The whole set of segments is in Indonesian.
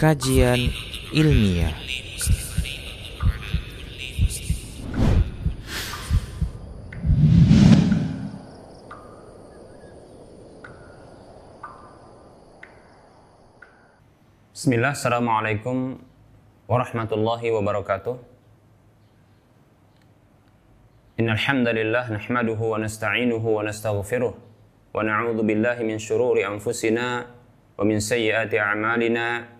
kajian ilmiah. Bismillah, Assalamualaikum warahmatullahi wabarakatuh. Innal hamdalillah nahmaduhu wa nasta'inuhu min shururi anfusina min a'malina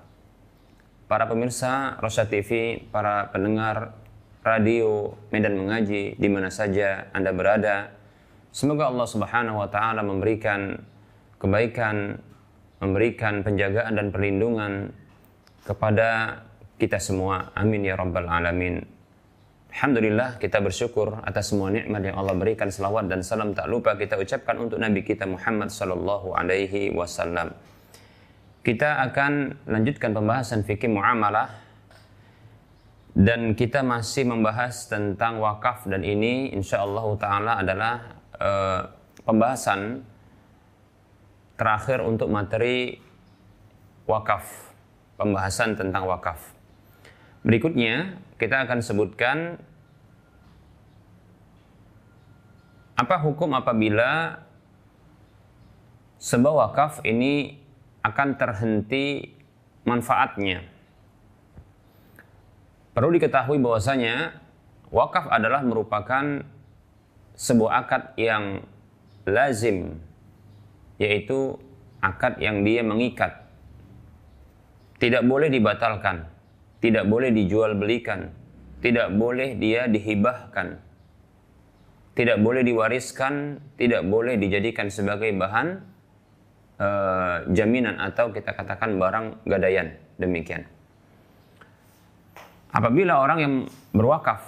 Para pemirsa Rosa TV, para pendengar radio Medan Mengaji di mana saja Anda berada, Semoga Allah Subhanahu wa taala memberikan kebaikan, memberikan penjagaan dan perlindungan kepada kita semua. Amin ya rabbal alamin. Alhamdulillah kita bersyukur atas semua nikmat yang Allah berikan. Selawat dan salam tak lupa kita ucapkan untuk Nabi kita Muhammad sallallahu alaihi wasallam. Kita akan lanjutkan pembahasan fikih muamalah dan kita masih membahas tentang wakaf dan ini insya Allah taala adalah uh, pembahasan terakhir untuk materi wakaf, pembahasan tentang wakaf. Berikutnya kita akan sebutkan apa hukum apabila sebuah wakaf ini akan terhenti manfaatnya. Perlu diketahui bahwasanya wakaf adalah merupakan sebuah akad yang lazim yaitu akad yang dia mengikat tidak boleh dibatalkan tidak boleh dijual belikan tidak boleh dia dihibahkan tidak boleh diwariskan tidak boleh dijadikan sebagai bahan uh, jaminan atau kita katakan barang gadaian demikian. Apabila orang yang berwakaf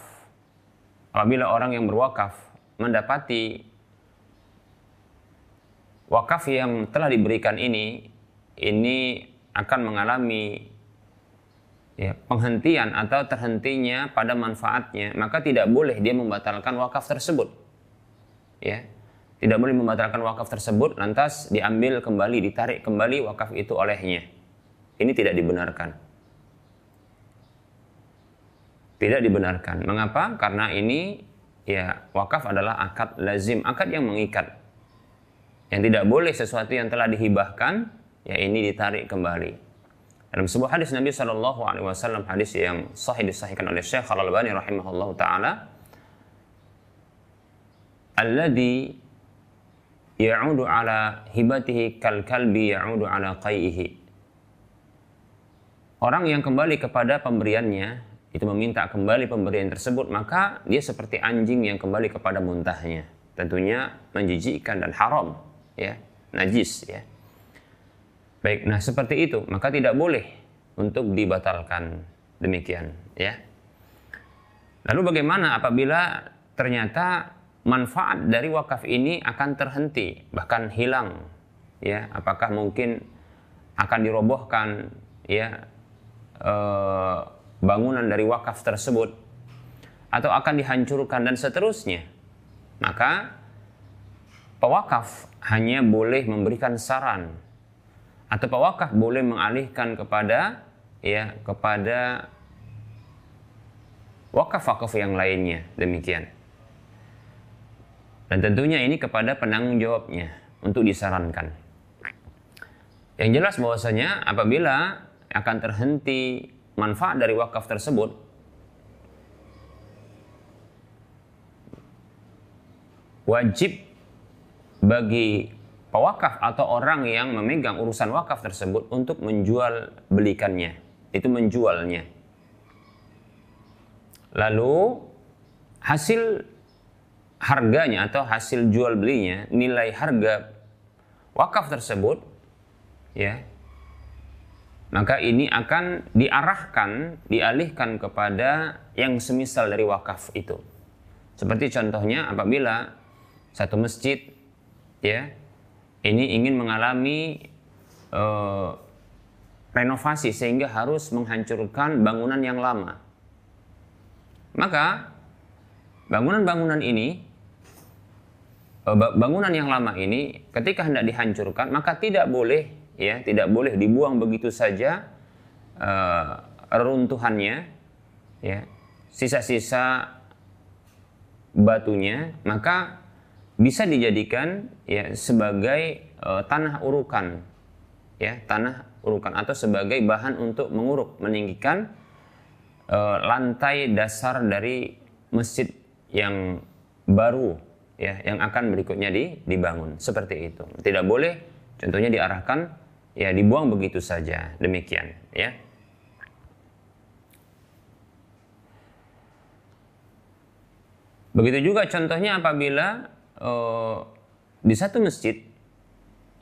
apabila orang yang berwakaf mendapati wakaf yang telah diberikan ini ini akan mengalami ya, penghentian atau terhentinya pada manfaatnya maka tidak boleh dia membatalkan wakaf tersebut. Ya tidak boleh membatalkan wakaf tersebut lantas diambil kembali ditarik kembali wakaf itu olehnya ini tidak dibenarkan tidak dibenarkan mengapa karena ini ya wakaf adalah akad lazim, akad yang mengikat. Yang tidak boleh sesuatu yang telah dihibahkan, ya ini ditarik kembali. Dalam sebuah hadis Nabi Shallallahu Alaihi Wasallam hadis yang sahih disahihkan oleh Syekh Al Albani rahimahullah taala, alladhi ya'udu ala hibatihi kal kalbi ya'udu ala qai'ihi. Orang yang kembali kepada pemberiannya itu meminta kembali pemberian tersebut, maka dia seperti anjing yang kembali kepada muntahnya. Tentunya menjijikkan dan haram, ya, najis, ya. Baik, nah seperti itu, maka tidak boleh untuk dibatalkan demikian, ya. Lalu bagaimana apabila ternyata manfaat dari wakaf ini akan terhenti, bahkan hilang, ya? Apakah mungkin akan dirobohkan, ya? Eh, bangunan dari wakaf tersebut atau akan dihancurkan dan seterusnya. Maka pewakaf hanya boleh memberikan saran atau pewakaf boleh mengalihkan kepada ya kepada wakaf-wakaf yang lainnya demikian. Dan tentunya ini kepada penanggung jawabnya untuk disarankan. Yang jelas bahwasanya apabila akan terhenti manfaat dari wakaf tersebut, wajib bagi pewakaf atau orang yang memegang urusan wakaf tersebut untuk menjual belikannya, itu menjualnya. Lalu hasil harganya atau hasil jual belinya, nilai harga wakaf tersebut ya maka ini akan diarahkan, dialihkan kepada yang semisal dari wakaf itu. Seperti contohnya apabila satu masjid ya ini ingin mengalami uh, renovasi sehingga harus menghancurkan bangunan yang lama. Maka bangunan-bangunan ini bangunan yang lama ini ketika hendak dihancurkan maka tidak boleh ya tidak boleh dibuang begitu saja uh, reruntuhannya ya sisa-sisa batunya maka bisa dijadikan ya sebagai uh, tanah urukan ya tanah urukan atau sebagai bahan untuk menguruk meninggikan uh, lantai dasar dari masjid yang baru ya yang akan berikutnya di, dibangun. Seperti itu. Tidak boleh contohnya diarahkan ya dibuang begitu saja. Demikian ya. Begitu juga contohnya apabila uh, di satu masjid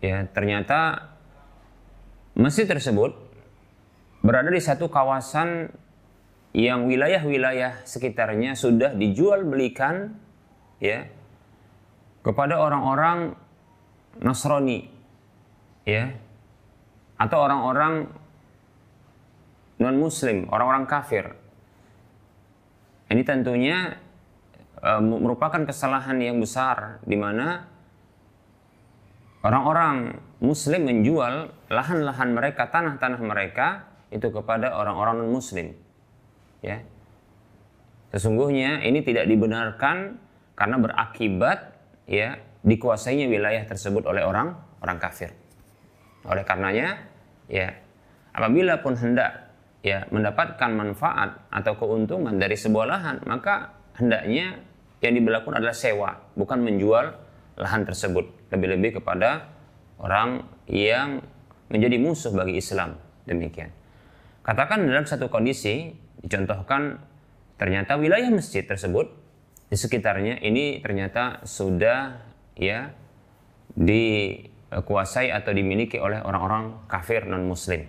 ya ternyata masjid tersebut berada di satu kawasan yang wilayah-wilayah sekitarnya sudah dijual belikan ya kepada orang-orang Nasrani ya atau orang-orang non muslim, orang-orang kafir. Ini tentunya uh, merupakan kesalahan yang besar di mana orang-orang muslim menjual lahan-lahan mereka, tanah-tanah mereka itu kepada orang-orang non-muslim. Ya. Sesungguhnya ini tidak dibenarkan karena berakibat ya dikuasainya wilayah tersebut oleh orang orang kafir. Oleh karenanya ya apabila pun hendak ya mendapatkan manfaat atau keuntungan dari sebuah lahan, maka hendaknya yang diberlakukan adalah sewa, bukan menjual lahan tersebut. Lebih-lebih kepada orang yang menjadi musuh bagi Islam. Demikian. Katakan dalam satu kondisi, dicontohkan ternyata wilayah masjid tersebut di sekitarnya ini ternyata sudah ya dikuasai atau dimiliki oleh orang-orang kafir non muslim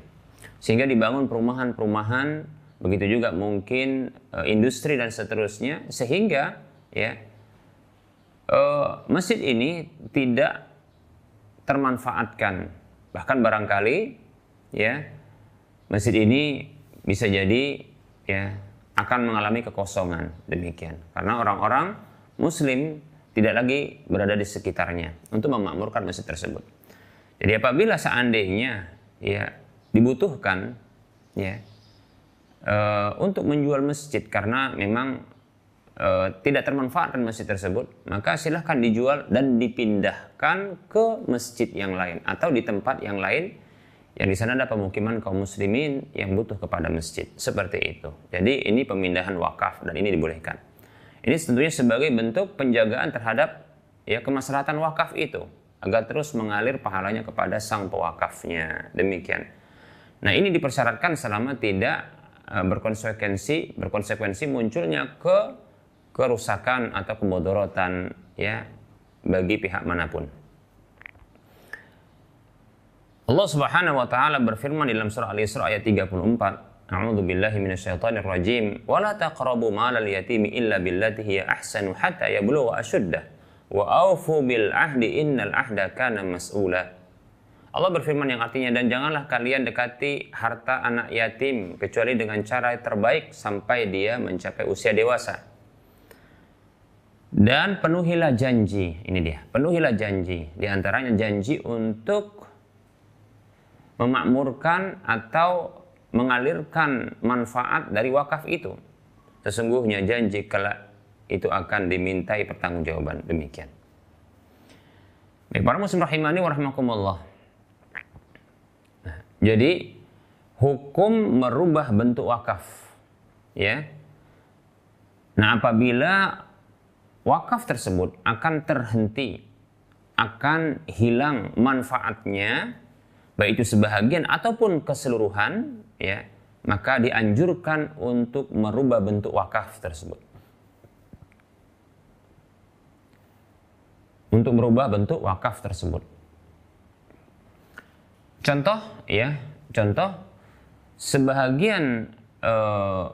sehingga dibangun perumahan-perumahan begitu juga mungkin uh, industri dan seterusnya sehingga ya uh, masjid ini tidak termanfaatkan. Bahkan barangkali ya masjid ini bisa jadi ya akan mengalami kekosongan demikian karena orang-orang muslim tidak lagi berada di sekitarnya untuk memakmurkan masjid tersebut. Jadi apabila seandainya ya dibutuhkan ya e, untuk menjual masjid karena memang e, tidak termanfaatkan masjid tersebut, maka silahkan dijual dan dipindahkan ke masjid yang lain atau di tempat yang lain yang di sana ada pemukiman kaum muslimin yang butuh kepada masjid seperti itu. Jadi ini pemindahan wakaf dan ini dibolehkan. Ini tentunya sebagai bentuk penjagaan terhadap ya kemaslahatan wakaf itu agar terus mengalir pahalanya kepada sang pewakafnya. Demikian. Nah ini dipersyaratkan selama tidak uh, berkonsekuensi berkonsekuensi munculnya ke kerusakan atau kebodorotan ya bagi pihak mana pun. Allah Subhanahu wa taala berfirman dalam surah Al-Isra ayat 34, A'udzu billahi minasyaitonir rajim, "Wa la taqrabu malal yatimi illa billati hiya ahsanu hatta yablugha ashuddah, wa aufu bil ahdi innal ahda kana mas'ula." Allah berfirman yang artinya dan janganlah kalian dekati harta anak yatim kecuali dengan cara terbaik sampai dia mencapai usia dewasa. Dan penuhilah janji, ini dia, penuhilah janji. Di antaranya janji untuk memakmurkan atau mengalirkan manfaat dari wakaf itu. Sesungguhnya janji kelak itu akan dimintai pertanggungjawaban demikian. Baik, para muslim rahimani wa rahimakumullah. Nah, jadi hukum merubah bentuk wakaf ya. Nah, apabila wakaf tersebut akan terhenti, akan hilang manfaatnya, baik itu sebahagian ataupun keseluruhan, ya, maka dianjurkan untuk merubah bentuk wakaf tersebut. Untuk merubah bentuk wakaf tersebut. Contoh, ya, contoh sebahagian eh,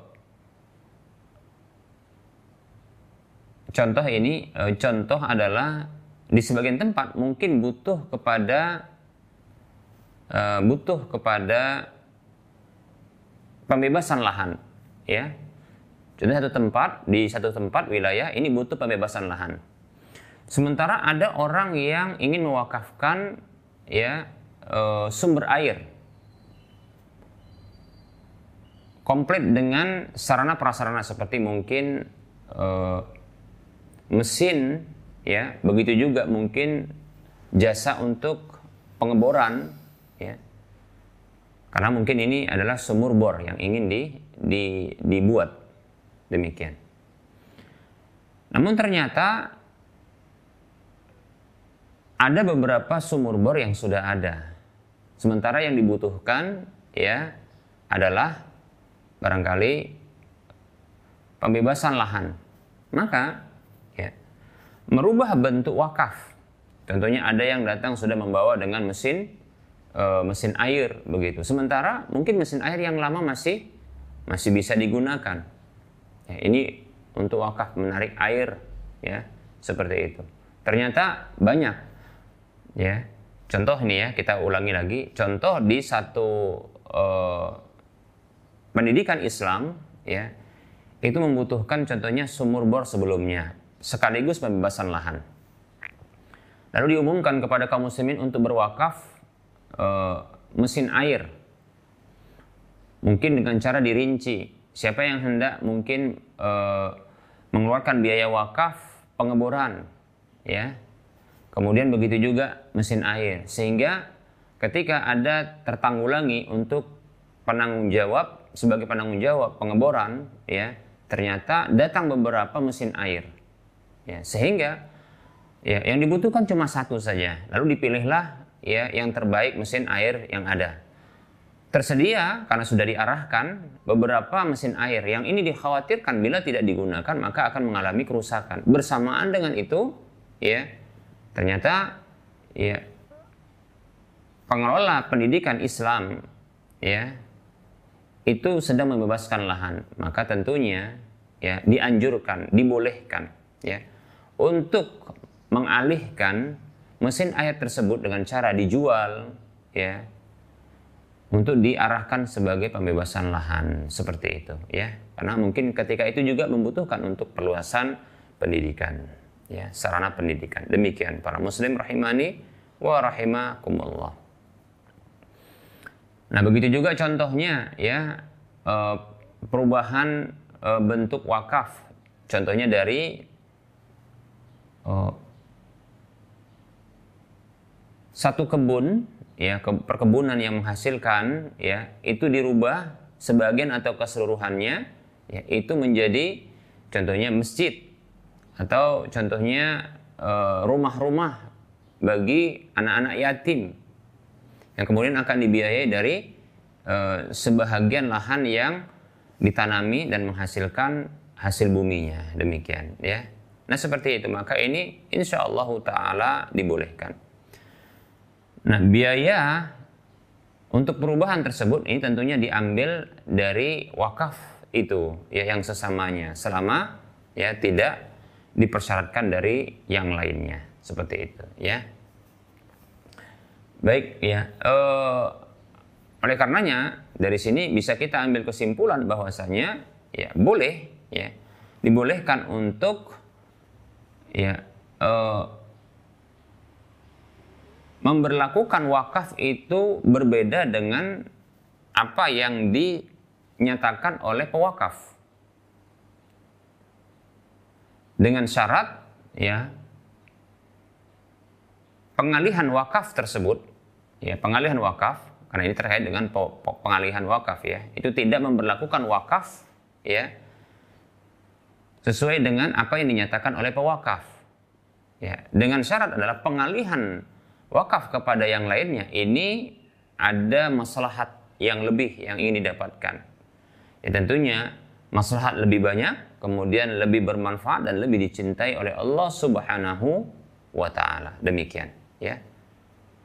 contoh ini e, contoh adalah di sebagian tempat mungkin butuh kepada e, butuh kepada pembebasan lahan ya. Contoh satu tempat di satu tempat wilayah ini butuh pembebasan lahan. Sementara ada orang yang ingin mewakafkan ya e, sumber air komplit dengan sarana prasarana seperti mungkin e, mesin ya. Begitu juga mungkin jasa untuk pengeboran ya. Karena mungkin ini adalah sumur bor yang ingin di, di, dibuat. Demikian. Namun ternyata ada beberapa sumur bor yang sudah ada. Sementara yang dibutuhkan ya adalah barangkali pembebasan lahan. Maka merubah bentuk wakaf. Tentunya ada yang datang sudah membawa dengan mesin e, mesin air begitu. Sementara mungkin mesin air yang lama masih masih bisa digunakan. Ya, ini untuk wakaf menarik air ya seperti itu. Ternyata banyak ya. Contoh ini ya kita ulangi lagi. Contoh di satu e, pendidikan Islam ya itu membutuhkan contohnya sumur bor sebelumnya sekaligus pembebasan lahan. Lalu diumumkan kepada kaum muslimin untuk berwakaf e, mesin air. Mungkin dengan cara dirinci. Siapa yang hendak mungkin e, mengeluarkan biaya wakaf pengeboran, ya. Kemudian begitu juga mesin air, sehingga ketika ada tertanggulangi untuk penanggung jawab sebagai penanggung jawab pengeboran, ya, ternyata datang beberapa mesin air Ya, sehingga ya yang dibutuhkan cuma satu saja. Lalu dipilihlah ya yang terbaik mesin air yang ada. Tersedia karena sudah diarahkan beberapa mesin air yang ini dikhawatirkan bila tidak digunakan maka akan mengalami kerusakan. Bersamaan dengan itu ya ternyata ya pengelola pendidikan Islam ya itu sedang membebaskan lahan maka tentunya ya dianjurkan dibolehkan ya untuk mengalihkan mesin air tersebut dengan cara dijual ya untuk diarahkan sebagai pembebasan lahan seperti itu ya. Karena mungkin ketika itu juga membutuhkan untuk perluasan pendidikan ya sarana pendidikan. Demikian para muslim rahimani wa rahimakumullah. Nah begitu juga contohnya ya eh, perubahan eh, bentuk wakaf. Contohnya dari oh, satu kebun ya ke, perkebunan yang menghasilkan ya itu dirubah sebagian atau keseluruhannya ya itu menjadi contohnya masjid atau contohnya eh, rumah-rumah bagi anak-anak yatim yang kemudian akan dibiayai dari uh, sebahagian lahan yang ditanami dan menghasilkan hasil buminya. Demikian ya. Nah seperti itu. Maka ini insya Allah taala dibolehkan. Nah biaya untuk perubahan tersebut ini tentunya diambil dari wakaf itu ya yang sesamanya selama ya tidak dipersyaratkan dari yang lainnya seperti itu ya. Baik ya. Uh, oleh karenanya dari sini bisa kita ambil kesimpulan bahwasanya ya boleh ya dibolehkan untuk ya uh, memberlakukan wakaf itu berbeda dengan apa yang dinyatakan oleh pewakaf. Dengan syarat ya pengalihan wakaf tersebut ya pengalihan wakaf karena ini terkait dengan pengalihan wakaf ya itu tidak memperlakukan wakaf ya sesuai dengan apa yang dinyatakan oleh pewakaf ya dengan syarat adalah pengalihan wakaf kepada yang lainnya ini ada maslahat yang lebih yang ingin didapatkan ya tentunya maslahat lebih banyak kemudian lebih bermanfaat dan lebih dicintai oleh Allah Subhanahu wa taala demikian ya.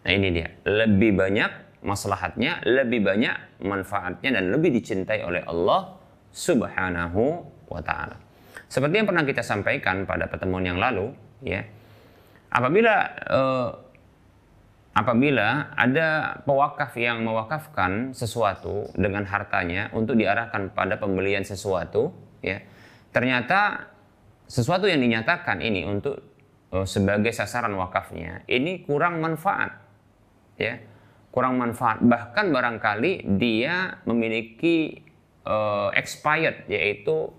Nah ini dia, lebih banyak maslahatnya, lebih banyak manfaatnya dan lebih dicintai oleh Allah Subhanahu wa taala. Seperti yang pernah kita sampaikan pada pertemuan yang lalu, ya. Apabila eh, apabila ada pewakaf yang mewakafkan sesuatu dengan hartanya untuk diarahkan pada pembelian sesuatu, ya. Ternyata sesuatu yang dinyatakan ini untuk uh, sebagai sasaran wakafnya ini kurang manfaat ya kurang manfaat bahkan barangkali dia memiliki uh, expired yaitu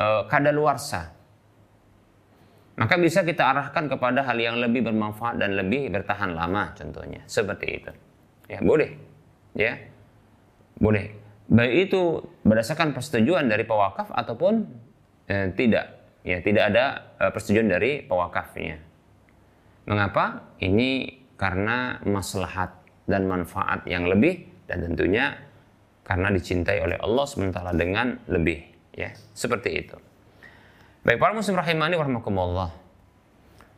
uh, kadaluarsa maka bisa kita arahkan kepada hal yang lebih bermanfaat dan lebih bertahan lama contohnya. Seperti itu. Ya boleh. Ya. Boleh. Baik itu berdasarkan persetujuan dari pewakaf ataupun eh, tidak. Ya tidak ada uh, persetujuan dari pewakafnya. Mengapa? Ini karena maslahat dan manfaat yang lebih dan tentunya karena dicintai oleh Allah sementara dengan lebih. Ya seperti itu. Baik para muslim rahimani warahmatullah.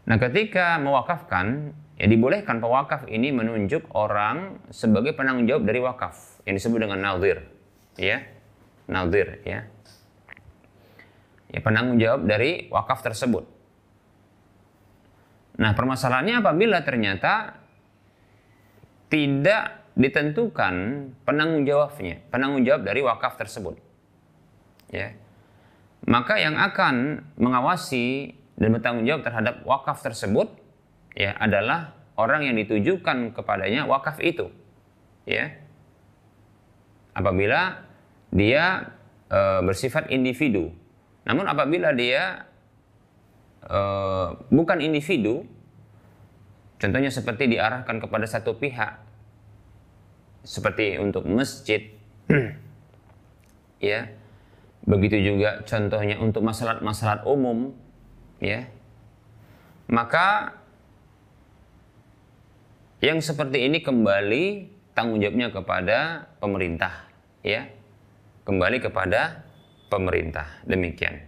Nah ketika mewakafkan ya dibolehkan pewakaf ini menunjuk orang sebagai penanggung jawab dari wakaf yang disebut dengan nazir ya nazir ya ya penanggung jawab dari wakaf tersebut. Nah, permasalahannya apabila ternyata tidak ditentukan penanggung jawabnya, penanggung jawab dari wakaf tersebut. Ya. Maka yang akan mengawasi dan bertanggung jawab terhadap wakaf tersebut ya adalah orang yang ditujukan kepadanya wakaf itu. Ya. Apabila dia e, bersifat individu, namun apabila dia uh, bukan individu, contohnya seperti diarahkan kepada satu pihak, seperti untuk masjid, ya, begitu juga contohnya untuk masalah-masalah umum, ya, maka yang seperti ini kembali tanggung jawabnya kepada pemerintah, ya, kembali kepada pemerintah. Demikian.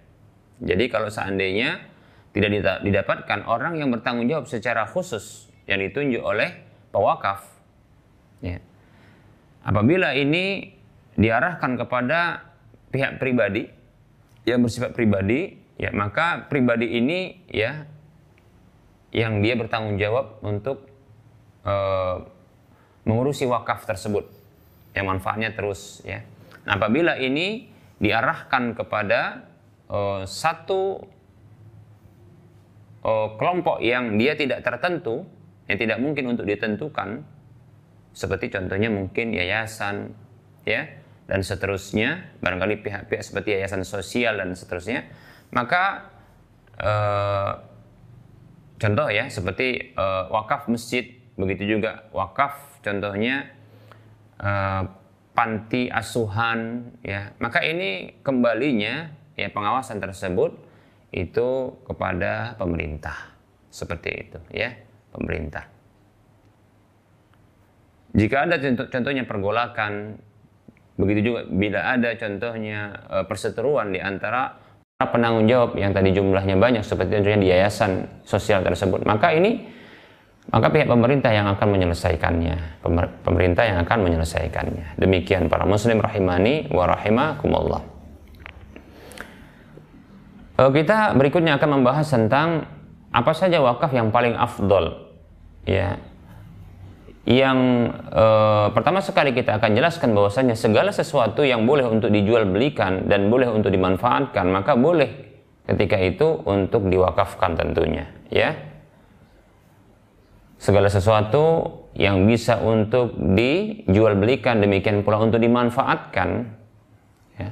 Jadi kalau seandainya tidak didapatkan orang yang bertanggung jawab secara khusus yang ditunjuk oleh pewakaf, ya. apabila ini diarahkan kepada pihak pribadi yang bersifat pribadi, ya maka pribadi ini ya yang dia bertanggung jawab untuk uh, mengurusi wakaf tersebut yang manfaatnya terus ya. Nah, apabila ini diarahkan kepada uh, satu uh, kelompok yang dia tidak tertentu, yang tidak mungkin untuk ditentukan, seperti contohnya mungkin yayasan, ya, dan seterusnya, barangkali pihak-pihak seperti yayasan sosial dan seterusnya, maka uh, contoh ya seperti uh, wakaf masjid, begitu juga wakaf, contohnya uh, panti asuhan ya. Maka ini kembalinya ya pengawasan tersebut itu kepada pemerintah. Seperti itu ya pemerintah. Jika ada contoh, contohnya pergolakan begitu juga bila ada contohnya e, perseteruan di antara penanggung jawab yang tadi jumlahnya banyak seperti contohnya di yayasan sosial tersebut maka ini maka pihak pemerintah yang akan menyelesaikannya. Pemerintah yang akan menyelesaikannya. Demikian para muslim rahimani wa rahimakumullah. Eh, kita berikutnya akan membahas tentang apa saja wakaf yang paling afdol ya yang e, pertama sekali kita akan jelaskan bahwasanya segala sesuatu yang boleh untuk dijual belikan dan boleh untuk dimanfaatkan maka boleh ketika itu untuk diwakafkan tentunya ya. Segala sesuatu yang bisa untuk dijual belikan demikian pula untuk dimanfaatkan ya,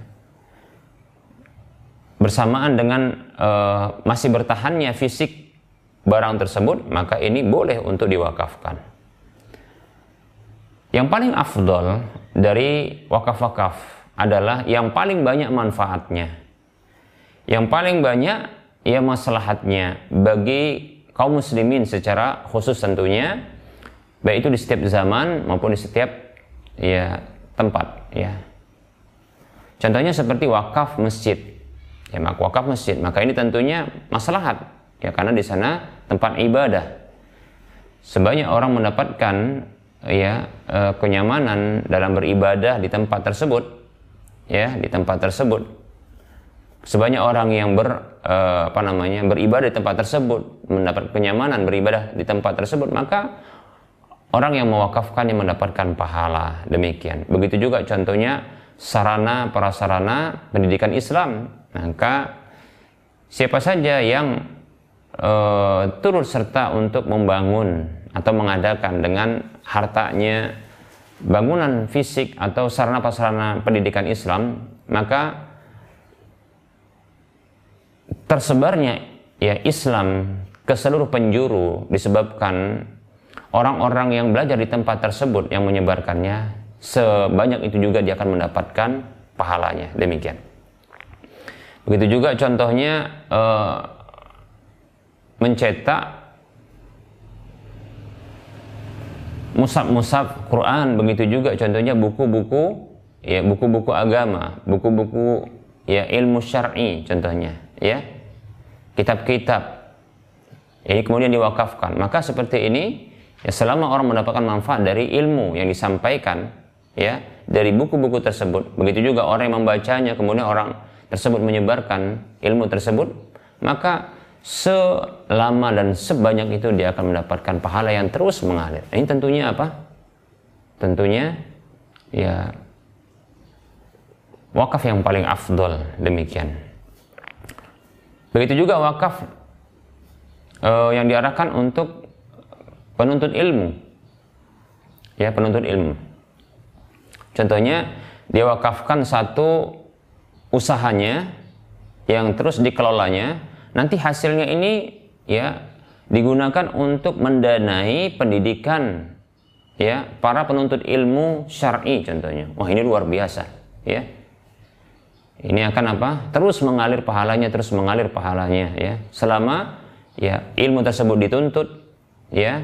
bersamaan dengan uh, masih bertahannya fisik barang tersebut maka ini boleh untuk diwakafkan yang paling afdol dari wakaf-wakaf adalah yang paling banyak manfaatnya. Yang paling banyak ya maslahatnya bagi kaum muslimin secara khusus tentunya baik itu di setiap zaman maupun di setiap ya tempat ya. Contohnya seperti wakaf masjid. Ya maka wakaf masjid. Maka ini tentunya maslahat ya karena di sana tempat ibadah. Sebanyak orang mendapatkan ya kenyamanan dalam beribadah di tempat tersebut ya di tempat tersebut sebanyak orang yang ber e, apa namanya beribadah di tempat tersebut mendapat kenyamanan beribadah di tempat tersebut maka Orang yang mewakafkan yang mendapatkan pahala demikian. Begitu juga contohnya sarana prasarana pendidikan Islam. Maka siapa saja yang uh, turut serta untuk membangun atau mengadakan dengan hartanya bangunan fisik atau sarana prasarana pendidikan Islam, maka tersebarnya ya Islam ke seluruh penjuru disebabkan orang-orang yang belajar di tempat tersebut yang menyebarkannya sebanyak itu juga dia akan mendapatkan pahalanya. Demikian. Begitu juga contohnya uh, mencetak musab-musab Quran begitu juga. Contohnya buku-buku ya buku-buku agama buku-buku ya ilmu syar'i contohnya ya. Kitab-kitab. Ini kemudian diwakafkan. Maka seperti ini Ya, selama orang mendapatkan manfaat dari ilmu yang disampaikan, ya, dari buku-buku tersebut, begitu juga orang yang membacanya, kemudian orang tersebut menyebarkan ilmu tersebut, maka selama dan sebanyak itu dia akan mendapatkan pahala yang terus mengalir. Ini tentunya apa? Tentunya ya wakaf yang paling afdol demikian. Begitu juga wakaf uh, yang diarahkan untuk penuntut ilmu. Ya, penuntut ilmu. Contohnya, dia wakafkan satu usahanya yang terus dikelolanya, nanti hasilnya ini ya digunakan untuk mendanai pendidikan ya para penuntut ilmu syar'i contohnya. Wah, ini luar biasa, ya. Ini akan apa? Terus mengalir pahalanya, terus mengalir pahalanya ya. Selama ya ilmu tersebut dituntut ya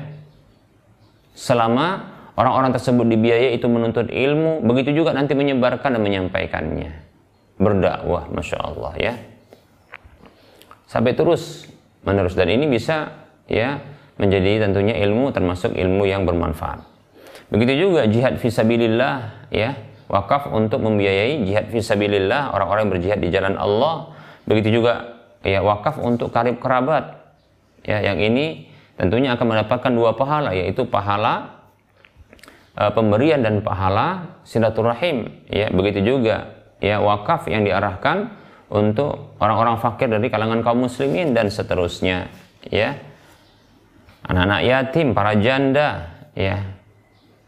selama orang-orang tersebut dibiayai itu menuntut ilmu, begitu juga nanti menyebarkan dan menyampaikannya. Berdakwah, Masya Allah ya. Sampai terus menerus. Dan ini bisa ya menjadi tentunya ilmu termasuk ilmu yang bermanfaat. Begitu juga jihad fisabilillah ya, wakaf untuk membiayai jihad fisabilillah orang-orang yang berjihad di jalan Allah. Begitu juga ya wakaf untuk karib kerabat. Ya, yang ini tentunya akan mendapatkan dua pahala yaitu pahala uh, pemberian dan pahala silaturahim ya begitu juga ya wakaf yang diarahkan untuk orang-orang fakir dari kalangan kaum muslimin dan seterusnya ya. Anak-anak yatim para janda ya.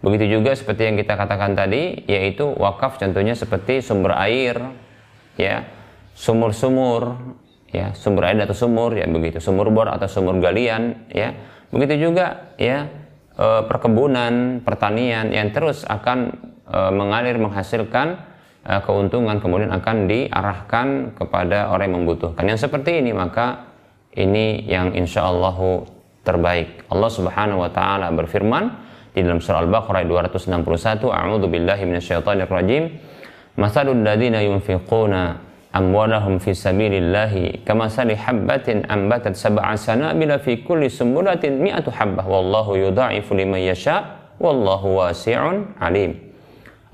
Begitu juga seperti yang kita katakan tadi yaitu wakaf contohnya seperti sumber air ya. Sumur-sumur ya. Sumber air atau sumur ya begitu. Sumur bor atau sumur galian ya. Begitu juga ya e, perkebunan pertanian yang terus akan e, mengalir menghasilkan e, keuntungan kemudian akan diarahkan kepada orang yang membutuhkan. Yang seperti ini maka ini yang insya Allah terbaik. Allah subhanahu wa ta'ala berfirman di dalam surah Al-Baqarah 261 A'udzu billahi minasyaitonir rajim Masalul ladzina yunfiquna amwalahum fi sabilillahi kamasali habbatin ambatat sab'a sanabila fi kulli sumbulatin mi'atu habbah. Wallahu yudha'ifu liman yasha wallahu wasi'un alim.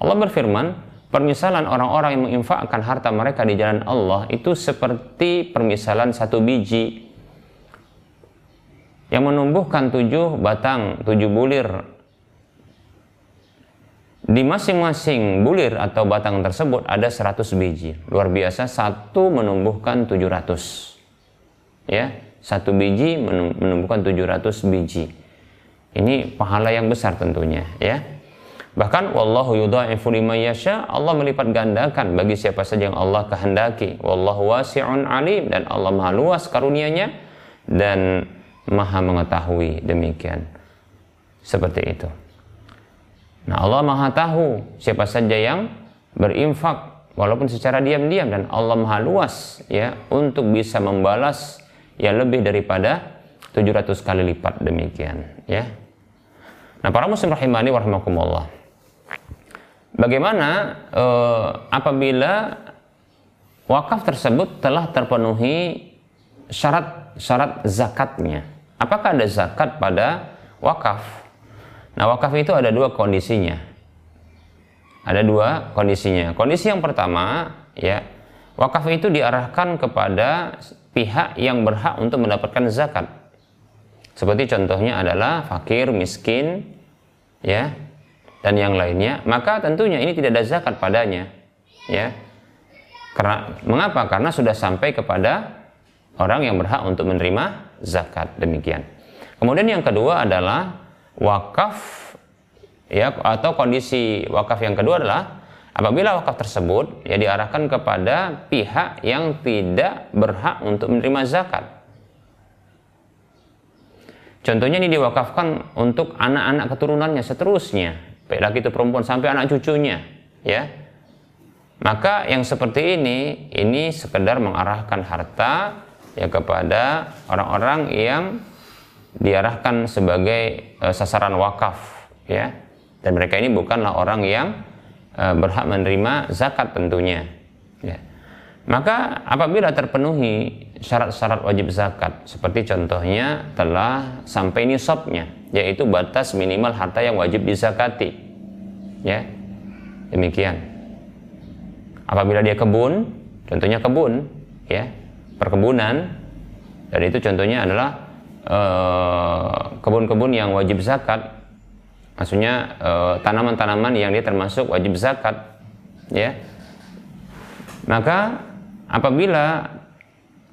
Allah berfirman permisalan orang-orang yang menginfakkan harta mereka di jalan Allah itu seperti permisalan satu biji yang menumbuhkan tujuh batang, tujuh bulir di masing-masing bulir atau batang tersebut ada 100 biji. Luar biasa, satu menumbuhkan 700. ya satu biji menumbuhkan 700 biji ini pahala yang besar tentunya ya bahkan wallahu yudha'ifu liman yasha Allah melipat gandakan bagi siapa saja yang Allah kehendaki wallahu wasi'un alim dan Allah maha luas karunianya dan maha mengetahui demikian seperti itu nah Allah maha tahu siapa saja yang berinfak walaupun secara diam-diam dan Allah maha luas ya untuk bisa membalas ya lebih daripada 700 kali lipat demikian ya. Nah, para muslim rahimani warahmatullah. Bagaimana eh, apabila wakaf tersebut telah terpenuhi syarat-syarat zakatnya? Apakah ada zakat pada wakaf? Nah, wakaf itu ada dua kondisinya. Ada dua kondisinya. Kondisi yang pertama, ya, wakaf itu diarahkan kepada pihak yang berhak untuk mendapatkan zakat. Seperti contohnya adalah fakir, miskin, ya, dan yang lainnya, maka tentunya ini tidak ada zakat padanya, ya. Karena mengapa? Karena sudah sampai kepada orang yang berhak untuk menerima zakat demikian. Kemudian yang kedua adalah wakaf ya atau kondisi wakaf yang kedua adalah Apabila wakaf tersebut ya diarahkan kepada pihak yang tidak berhak untuk menerima zakat. Contohnya ini diwakafkan untuk anak-anak keturunannya seterusnya, baik lagi itu perempuan sampai anak cucunya, ya. Maka yang seperti ini ini sekedar mengarahkan harta ya kepada orang-orang yang diarahkan sebagai uh, sasaran wakaf, ya. Dan mereka ini bukanlah orang yang Eh, berhak menerima zakat tentunya. Ya. Maka apabila terpenuhi syarat-syarat wajib zakat, seperti contohnya telah sampai nisabnya, yaitu batas minimal harta yang wajib dizakati. Ya. Demikian. Apabila dia kebun, contohnya kebun, ya, perkebunan, dan itu contohnya adalah eh, kebun-kebun yang wajib zakat maksudnya eh, tanaman-tanaman yang dia termasuk wajib zakat ya maka apabila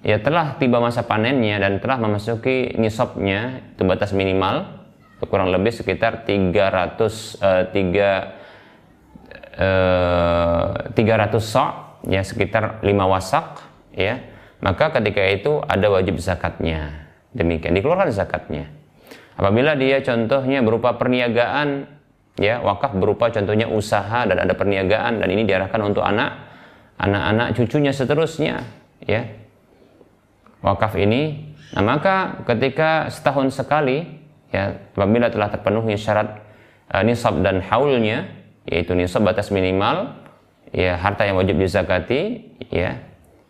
ya telah tiba masa panennya dan telah memasuki nisabnya itu batas minimal kurang lebih sekitar 300 eh, 3 eh, 300 sok ya sekitar 5 wasak ya. Maka ketika itu ada wajib zakatnya. Demikian dikeluarkan zakatnya. Apabila dia contohnya berupa perniagaan, ya wakaf berupa contohnya usaha dan ada perniagaan dan ini diarahkan untuk anak, anak-anak cucunya seterusnya, ya. Wakaf ini, nah maka ketika setahun sekali, ya apabila telah terpenuhi syarat uh, nisab dan haulnya, yaitu nisab batas minimal, ya harta yang wajib dizakati, ya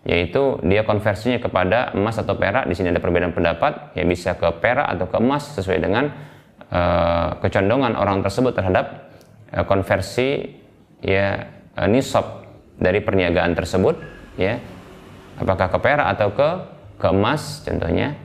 yaitu dia konversinya kepada emas atau perak di sini ada perbedaan pendapat ya bisa ke perak atau ke emas sesuai dengan uh, kecondongan orang tersebut terhadap uh, konversi ya uh, nisab dari perniagaan tersebut ya apakah ke perak atau ke ke emas contohnya.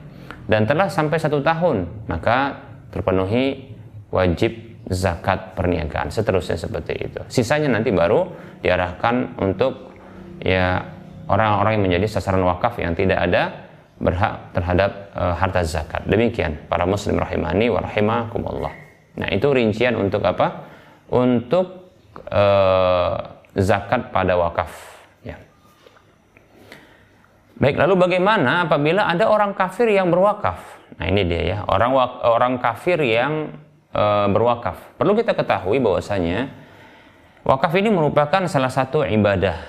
Dan telah sampai satu tahun maka terpenuhi wajib zakat perniagaan seterusnya seperti itu sisanya nanti baru diarahkan untuk ya orang-orang yang menjadi sasaran wakaf yang tidak ada berhak terhadap uh, harta zakat. Demikian para muslim rahimani wa rahimakumullah. Nah, itu rincian untuk apa? Untuk uh, zakat pada wakaf. Baik, lalu bagaimana apabila ada orang kafir yang berwakaf? Nah, ini dia ya, orang orang kafir yang uh, berwakaf. Perlu kita ketahui bahwasanya wakaf ini merupakan salah satu ibadah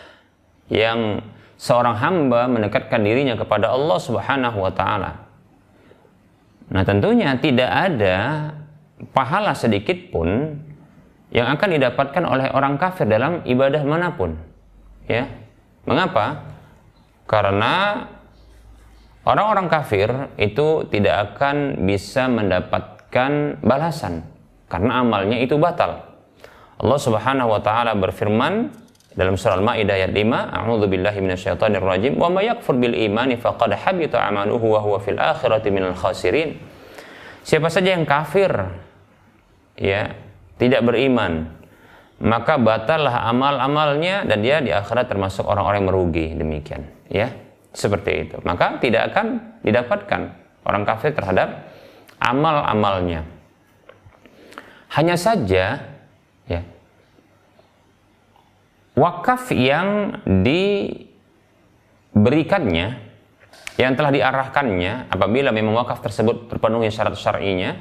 yang seorang hamba mendekatkan dirinya kepada Allah Subhanahu wa taala. Nah, tentunya tidak ada pahala sedikit pun yang akan didapatkan oleh orang kafir dalam ibadah mana pun. Ya. Mengapa? Karena orang-orang kafir itu tidak akan bisa mendapatkan balasan karena amalnya itu batal. Allah Subhanahu wa taala berfirman dalam surah Al-Maidah ayat 5, A'udzu billahi minasyaitonir rajim, "Wa may yakfur bil imani faqad habita 'amaluhu wa huwa fil akhirati minal khasirin." Siapa saja yang kafir ya, tidak beriman, maka batallah amal-amalnya dan dia di akhirat termasuk orang-orang yang merugi demikian, ya. Seperti itu. Maka tidak akan didapatkan orang kafir terhadap amal-amalnya. Hanya saja ya wakaf yang diberikannya yang telah diarahkannya apabila memang wakaf tersebut terpenuhi syarat syar'inya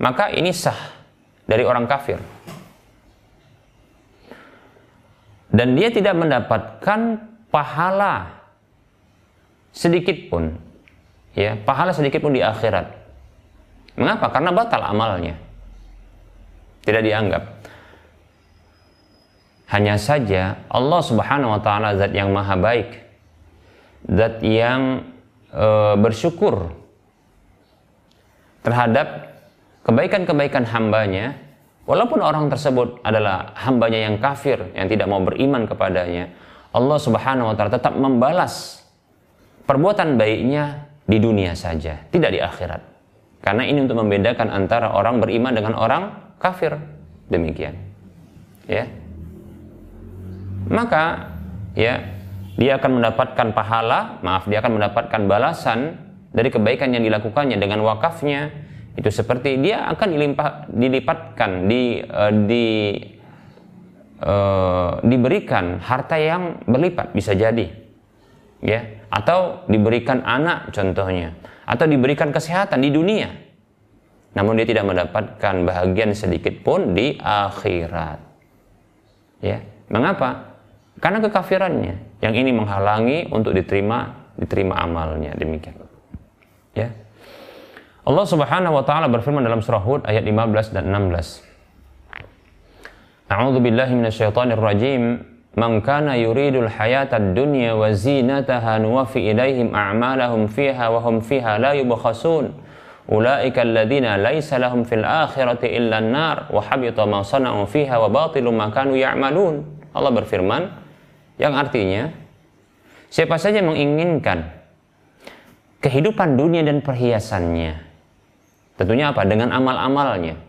maka ini sah dari orang kafir dan dia tidak mendapatkan pahala sedikit pun ya pahala sedikit pun di akhirat. Mengapa? Karena batal amalnya. Tidak dianggap. Hanya saja Allah Subhanahu wa taala zat yang maha baik. Zat yang e, bersyukur terhadap kebaikan-kebaikan hambanya walaupun orang tersebut adalah hambanya yang kafir yang tidak mau beriman kepadanya Allah Subhanahu wa taala tetap membalas perbuatan baiknya di dunia saja, tidak di akhirat. Karena ini untuk membedakan antara orang beriman dengan orang kafir. Demikian. Ya maka ya dia akan mendapatkan pahala, maaf, dia akan mendapatkan balasan dari kebaikan yang dilakukannya dengan wakafnya itu seperti dia akan dilimpah, dilipatkan di uh, di uh, diberikan harta yang berlipat bisa jadi. Ya atau diberikan anak contohnya atau diberikan kesehatan di dunia. Namun dia tidak mendapatkan bahagian sedikit pun di akhirat. Ya mengapa? Karena kekafirannya. Yang ini menghalangi untuk diterima diterima amalnya. Demikian. Ya. Allah Subhanahu wa taala berfirman dalam surah Hud ayat 15 dan 16. A'udzu billahi minasyaitonir rajim. Man kana yuridul hayatad dunya wa zinataha nuwaffi ilaihim a'malahum fiha wa hum fiha la yubkhasun. Ulaika alladziina laisa lahum fil akhirati illa an-nar wa habita ma sana'u fiha wa batilu ma kanu ya'malun. Allah berfirman, yang artinya, siapa saja menginginkan kehidupan dunia dan perhiasannya, tentunya apa? Dengan amal-amalnya.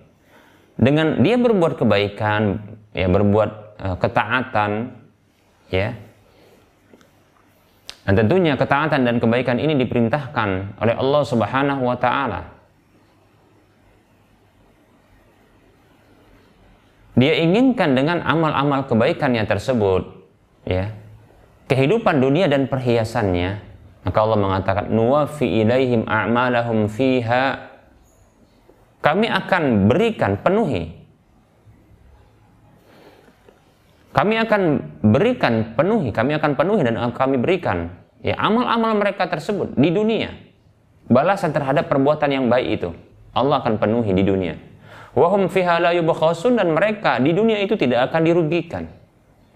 Dengan dia berbuat kebaikan, ya berbuat uh, ketaatan, ya. Dan tentunya ketaatan dan kebaikan ini diperintahkan oleh Allah Subhanahu wa taala. Dia inginkan dengan amal-amal kebaikannya tersebut ya kehidupan dunia dan perhiasannya maka Allah mengatakan nuwafi ilaihim a'malahum fiha kami akan berikan penuhi. Kami akan berikan penuhi. Kami akan penuhi dan kami berikan. Ya amal-amal mereka tersebut di dunia. Balasan terhadap perbuatan yang baik itu Allah akan penuhi di dunia. Wahum fiha la dan mereka di dunia itu tidak akan dirugikan.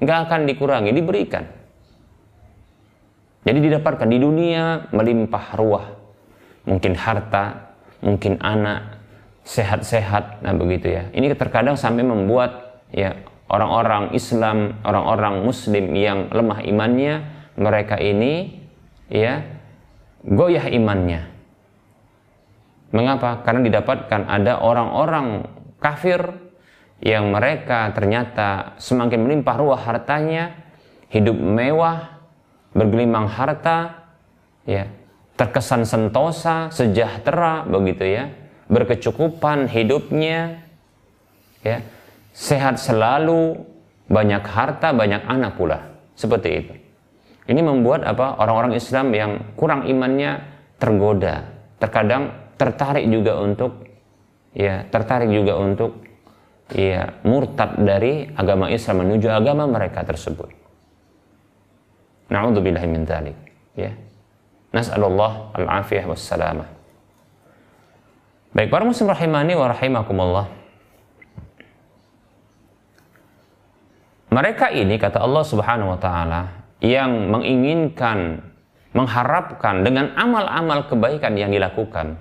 Nggak akan dikurangi, diberikan. Jadi didapatkan di dunia melimpah ruah. Mungkin harta, mungkin anak, sehat-sehat, nah begitu ya. Ini terkadang sampai membuat ya orang-orang Islam, orang-orang Muslim yang lemah imannya, mereka ini ya goyah imannya. Mengapa? Karena didapatkan ada orang-orang kafir yang mereka ternyata semakin melimpah ruah hartanya, hidup mewah, bergelimang harta, ya, terkesan sentosa, sejahtera begitu ya, berkecukupan hidupnya, ya, sehat selalu, banyak harta, banyak anak pula, seperti itu. Ini membuat apa orang-orang Islam yang kurang imannya tergoda, terkadang tertarik juga untuk ya tertarik juga untuk ya murtad dari agama Islam menuju agama mereka tersebut. Na'udzubillahi min dzalik. Ya. Nas'alullah al-afiyah wassalamah. Baik para muslim rahimani wa rahimakumullah. Mereka ini kata Allah Subhanahu wa taala yang menginginkan mengharapkan dengan amal-amal kebaikan yang dilakukan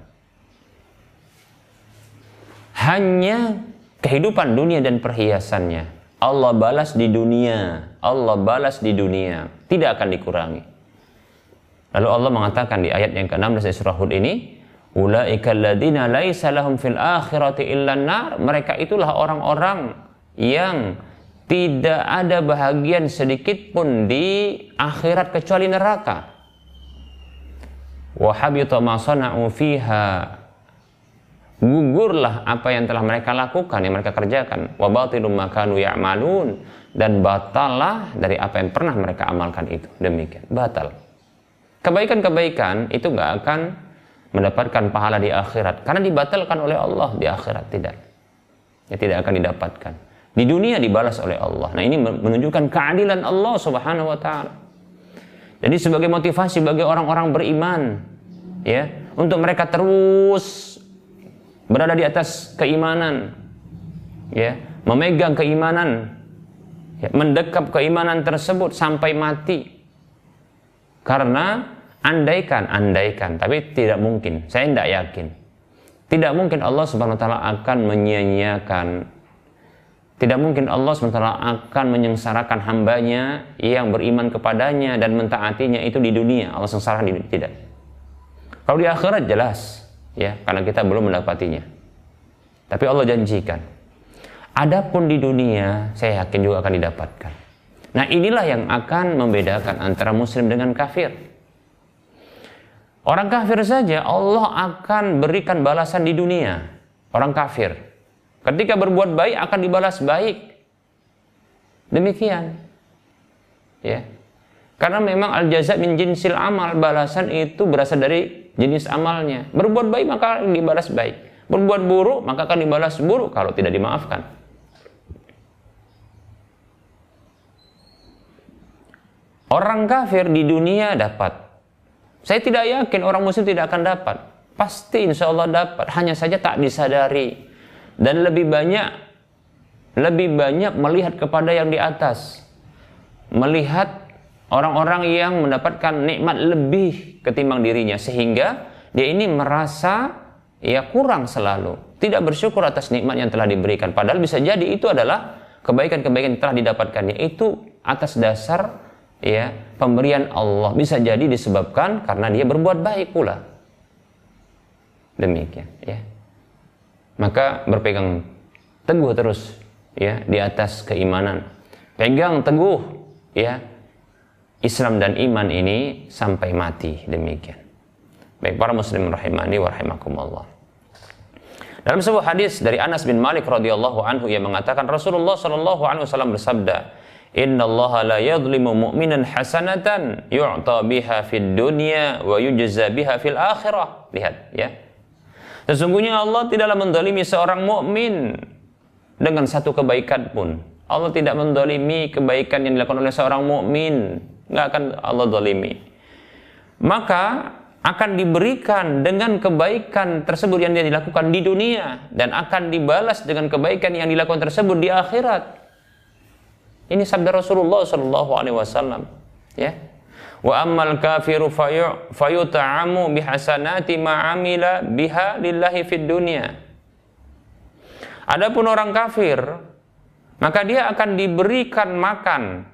hanya kehidupan dunia dan perhiasannya. Allah balas di dunia, Allah balas di dunia, tidak akan dikurangi. Lalu Allah mengatakan di ayat yang ke-16 surah Hud ini, Laisa lahum fil akhirati. Mereka itulah orang-orang yang tidak ada bahagian sedikit pun di akhirat kecuali neraka. wa habita ma sana'u gugurlah apa yang telah mereka lakukan yang mereka kerjakan. Wa ya'malun. Dan batallah dari apa yang pernah mereka amalkan itu. Demikian. Batal. Kebaikan-kebaikan itu nggak akan mendapatkan pahala di akhirat. Karena dibatalkan oleh Allah di akhirat tidak. Ya tidak akan didapatkan. Di dunia dibalas oleh Allah. Nah ini menunjukkan keadilan Allah Subhanahu wa taala. Jadi sebagai motivasi bagi orang-orang beriman ya untuk mereka terus berada di atas keimanan ya memegang keimanan ya, mendekap keimanan tersebut sampai mati. Karena andaikan andaikan tapi tidak mungkin saya tidak yakin tidak mungkin Allah Subhanahu wa taala akan menyia-nyiakan tidak mungkin Allah SWT akan menyengsarakan hambanya yang beriman kepadanya dan mentaatinya itu di dunia. Allah sengsarakan di dunia. Tidak. Kalau di akhirat jelas ya karena kita belum mendapatinya. Tapi Allah janjikan. Adapun di dunia saya yakin juga akan didapatkan. Nah, inilah yang akan membedakan antara muslim dengan kafir. Orang kafir saja Allah akan berikan balasan di dunia. Orang kafir. Ketika berbuat baik akan dibalas baik. Demikian. Ya. Karena memang al jaza min jinsil amal, balasan itu berasal dari jenis amalnya. Berbuat baik maka dibalas baik. Berbuat buruk maka akan dibalas buruk kalau tidak dimaafkan. Orang kafir di dunia dapat. Saya tidak yakin orang muslim tidak akan dapat. Pasti insya Allah dapat. Hanya saja tak disadari. Dan lebih banyak lebih banyak melihat kepada yang di atas. Melihat orang-orang yang mendapatkan nikmat lebih ketimbang dirinya sehingga dia ini merasa ya kurang selalu tidak bersyukur atas nikmat yang telah diberikan padahal bisa jadi itu adalah kebaikan-kebaikan yang telah didapatkannya itu atas dasar ya pemberian Allah bisa jadi disebabkan karena dia berbuat baik pula demikian ya maka berpegang teguh terus ya di atas keimanan pegang teguh ya Islam dan iman ini sampai mati demikian. Baik para muslim rahimani wa rahimakumullah. Dalam sebuah hadis dari Anas bin Malik radhiyallahu anhu yang mengatakan Rasulullah shallallahu alaihi wasallam bersabda, "Inna Allah la yadhlimu mu'minan hasanatan yu'ta biha fid dunya wa yujza biha fil akhirah." Lihat ya. Sesungguhnya Allah tidaklah mendolimi seorang mukmin dengan satu kebaikan pun. Allah tidak mendolimi kebaikan yang dilakukan oleh seorang mukmin nggak akan Allah dolimi. Maka akan diberikan dengan kebaikan tersebut yang dia dilakukan di dunia dan akan dibalas dengan kebaikan yang dilakukan tersebut di akhirat. Ini sabda Rasulullah Shallallahu Alaihi Wasallam. Ya. Wa ammal kafiru fayuta'amu bihasanati ma'amila biha lillahi fid dunya. Adapun orang kafir, maka dia akan diberikan makan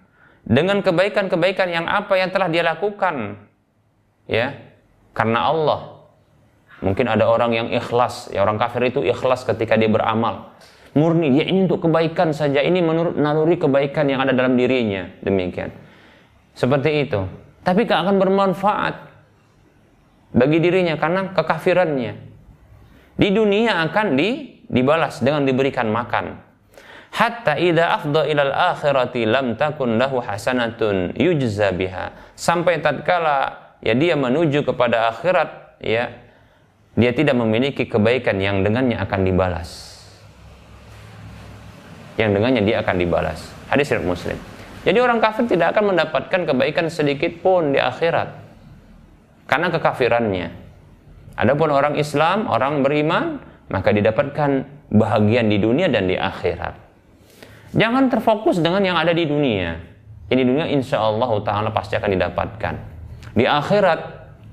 dengan kebaikan-kebaikan yang apa yang telah dia lakukan ya karena Allah mungkin ada orang yang ikhlas ya orang kafir itu ikhlas ketika dia beramal murni. Dia ini untuk kebaikan saja. Ini menurut naluri kebaikan yang ada dalam dirinya. Demikian. Seperti itu. Tapi gak akan bermanfaat bagi dirinya karena kekafirannya. Di dunia akan di, dibalas dengan diberikan makan. Hatta idza afdha ilal akhirati lam takun lahu hasanatun yujza biha. Sampai tatkala ya dia menuju kepada akhirat ya dia tidak memiliki kebaikan yang dengannya akan dibalas yang dengannya dia akan dibalas hadis riwayat muslim jadi orang kafir tidak akan mendapatkan kebaikan sedikit pun di akhirat karena kekafirannya adapun orang Islam orang beriman maka didapatkan bahagian di dunia dan di akhirat Jangan terfokus dengan yang ada di dunia. Ini dunia insya Allah Ta'ala pasti akan didapatkan. Di akhirat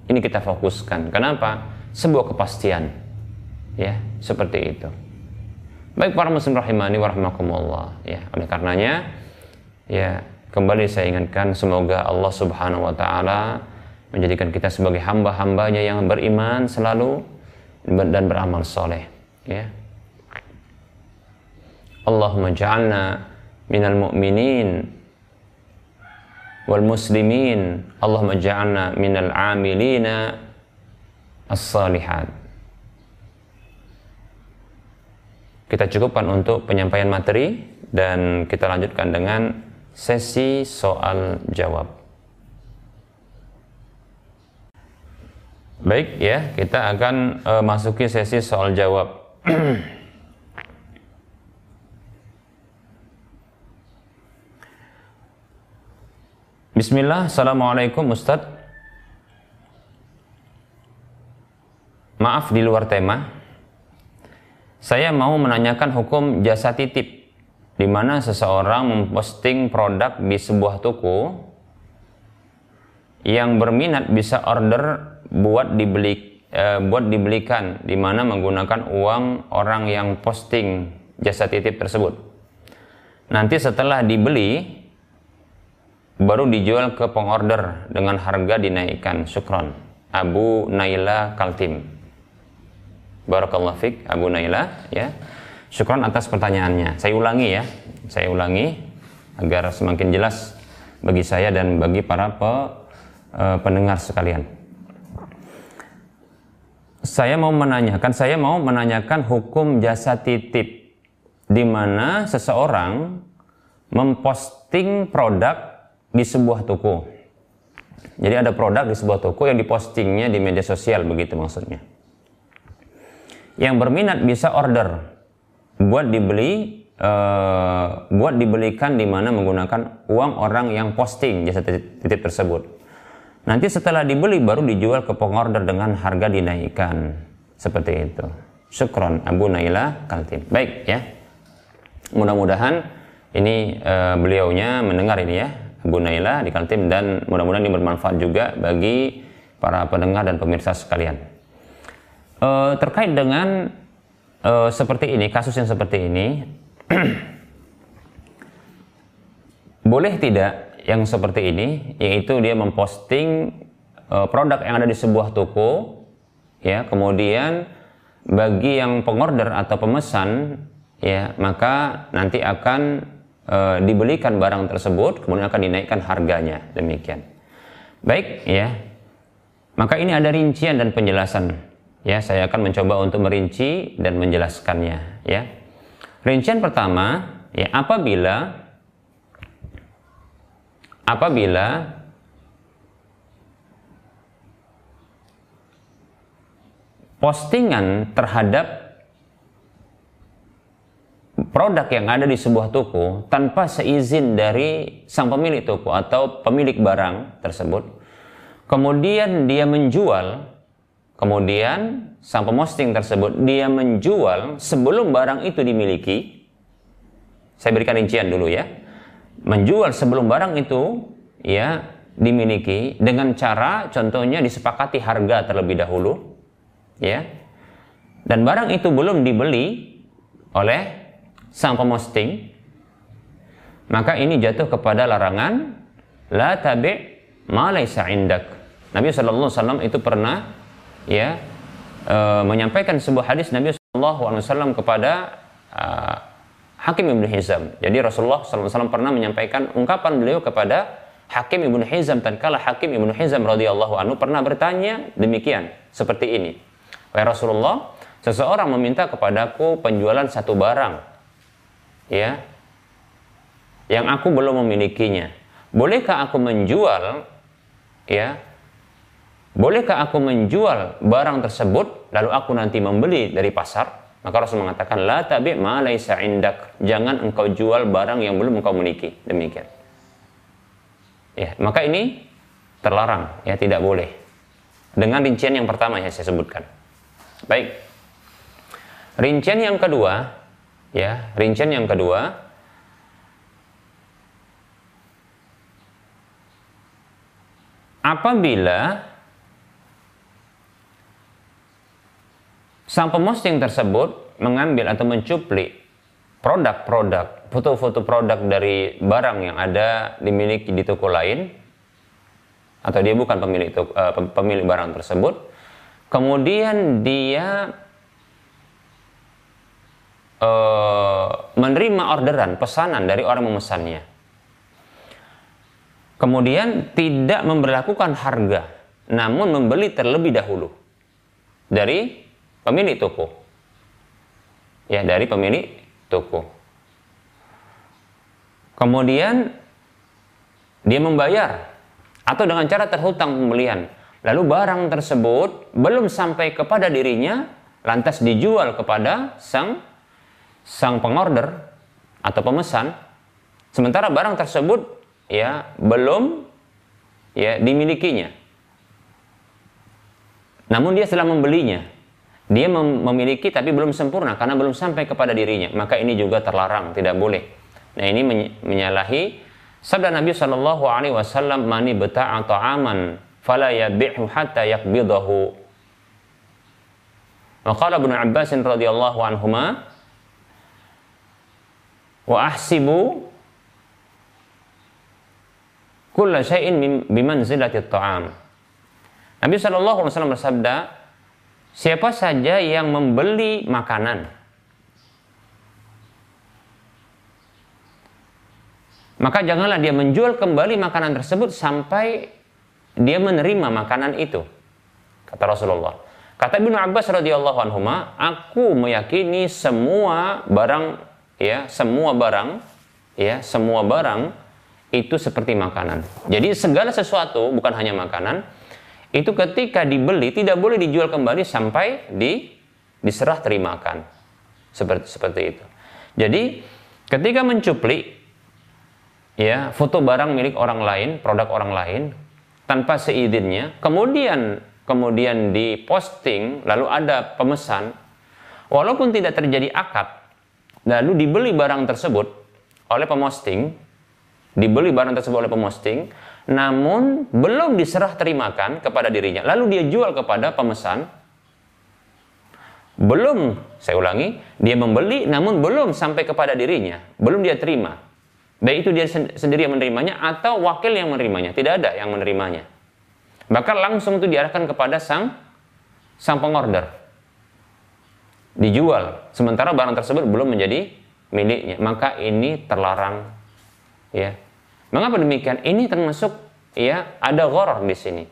ini kita fokuskan. Kenapa? Sebuah kepastian. Ya, seperti itu. Baik para muslim rahimani warahmatullah. Ya, oleh karenanya ya kembali saya ingatkan semoga Allah Subhanahu wa taala menjadikan kita sebagai hamba-hambanya yang beriman selalu dan beramal soleh ya Allahumma ja'alna minal mu'minin wal muslimin Allahumma ja'alna minal amilina as-salihat. Kita cukupkan untuk penyampaian materi dan kita lanjutkan dengan sesi soal jawab. Baik ya, kita akan uh, masuki sesi soal jawab. Bismillah, Assalamualaikum Ustadz. Maaf di luar tema. Saya mau menanyakan hukum jasa titip di mana seseorang memposting produk di sebuah toko yang berminat bisa order buat dibeli eh, buat dibelikan di mana menggunakan uang orang yang posting jasa titip tersebut. Nanti setelah dibeli baru dijual ke pengorder dengan harga dinaikkan. Syukron. Abu Naila Kaltim Barakallah Fik Abu Naila ya syukron atas pertanyaannya saya ulangi ya saya ulangi agar semakin jelas bagi saya dan bagi para pe, uh, pendengar sekalian saya mau menanyakan saya mau menanyakan hukum jasa titip di mana seseorang memposting produk di sebuah toko. Jadi ada produk di sebuah toko yang dipostingnya di media sosial begitu maksudnya. Yang berminat bisa order buat dibeli uh, buat dibelikan di mana menggunakan uang orang yang posting jasa titip tersebut. Nanti setelah dibeli baru dijual ke pengorder dengan harga dinaikkan. Seperti itu. Syukron Abu Naila Kaltim. Baik ya. Mudah-mudahan ini uh, beliaunya mendengar ini ya Bu Naila di Kaltim dan mudah-mudahan ini bermanfaat juga bagi para pendengar dan pemirsa sekalian. E, terkait dengan e, seperti ini, kasus yang seperti ini, boleh tidak yang seperti ini, yaitu dia memposting e, produk yang ada di sebuah toko, ya, kemudian bagi yang pengorder atau pemesan, ya, maka nanti akan e, dibelikan barang tersebut kemudian akan dinaikkan harganya demikian. Baik ya. Maka ini ada rincian dan penjelasan ya saya akan mencoba untuk merinci dan menjelaskannya ya. Rincian pertama ya apabila apabila postingan terhadap produk yang ada di sebuah toko tanpa seizin dari sang pemilik toko atau pemilik barang tersebut, kemudian dia menjual, kemudian sang pemosting tersebut dia menjual sebelum barang itu dimiliki. Saya berikan rincian dulu ya. Menjual sebelum barang itu ya dimiliki dengan cara contohnya disepakati harga terlebih dahulu ya. Dan barang itu belum dibeli oleh sang pemosting maka ini jatuh kepada larangan la tabi ma laisa indak. Nabi sallallahu alaihi wasallam itu pernah ya e, menyampaikan sebuah hadis Nabi wasallam kepada e, Hakim Ibnu Hizam. Jadi Rasulullah wasallam pernah menyampaikan ungkapan beliau kepada Hakim Ibnu Hizam tatkala Hakim Ibnu Hizam radhiyallahu anhu pernah bertanya demikian seperti ini. Wahai Rasulullah, seseorang meminta kepadaku penjualan satu barang ya yang aku belum memilikinya. Bolehkah aku menjual ya? Bolehkah aku menjual barang tersebut lalu aku nanti membeli dari pasar? Maka Rasul mengatakan la tabi ma laisa indak. Jangan engkau jual barang yang belum engkau miliki. Demikian. Ya, maka ini terlarang, ya tidak boleh. Dengan rincian yang pertama yang saya sebutkan. Baik. Rincian yang kedua, Ya, rincian yang kedua apabila sang pemosting tersebut mengambil atau mencuplik produk-produk, foto-foto produk dari barang yang ada dimiliki di toko lain atau dia bukan pemilik toko, uh, pemilik barang tersebut, kemudian dia uh, menerima orderan, pesanan dari orang memesannya. Kemudian tidak memperlakukan harga, namun membeli terlebih dahulu. dari pemilik toko. Ya, dari pemilik toko. Kemudian dia membayar atau dengan cara terhutang pembelian. Lalu barang tersebut belum sampai kepada dirinya, lantas dijual kepada sang sang pengorder atau pemesan. Sementara barang tersebut ya belum ya dimilikinya. Namun dia setelah membelinya, dia mem memiliki tapi belum sempurna karena belum sampai kepada dirinya. Maka ini juga terlarang, tidak boleh. Nah ini menyalahi sabda Nabi Shallallahu Alaihi Wasallam mani beta'a ta'aman fala yabi'hu hatta yakbidahu. Maqala Ibnu Abbas radhiyallahu anhuma wa ahsibu kulla syai'in bimanzilati ta'am. Nabi Shallallahu Alaihi Wasallam bersabda, siapa saja yang membeli makanan, maka janganlah dia menjual kembali makanan tersebut sampai dia menerima makanan itu. Kata Rasulullah. Kata Ibnu Abbas radhiyallahu anhu, aku meyakini semua barang ya, semua barang ya, semua barang itu seperti makanan. Jadi segala sesuatu bukan hanya makanan, itu ketika dibeli tidak boleh dijual kembali sampai di diserah terimakan seperti seperti itu. Jadi ketika mencuplik ya foto barang milik orang lain, produk orang lain tanpa seizinnya, kemudian kemudian diposting lalu ada pemesan walaupun tidak terjadi akad lalu dibeli barang tersebut oleh pemosting dibeli barang tersebut oleh pemosting namun belum diserah terimakan kepada dirinya. Lalu dia jual kepada pemesan. Belum, saya ulangi, dia membeli namun belum sampai kepada dirinya. Belum dia terima. Baik itu dia sendiri yang menerimanya atau wakil yang menerimanya. Tidak ada yang menerimanya. Bahkan langsung itu diarahkan kepada sang sang pengorder. Dijual. Sementara barang tersebut belum menjadi miliknya. Maka ini terlarang. Ya, Mengapa demikian? Ini termasuk ya ada goror di sini.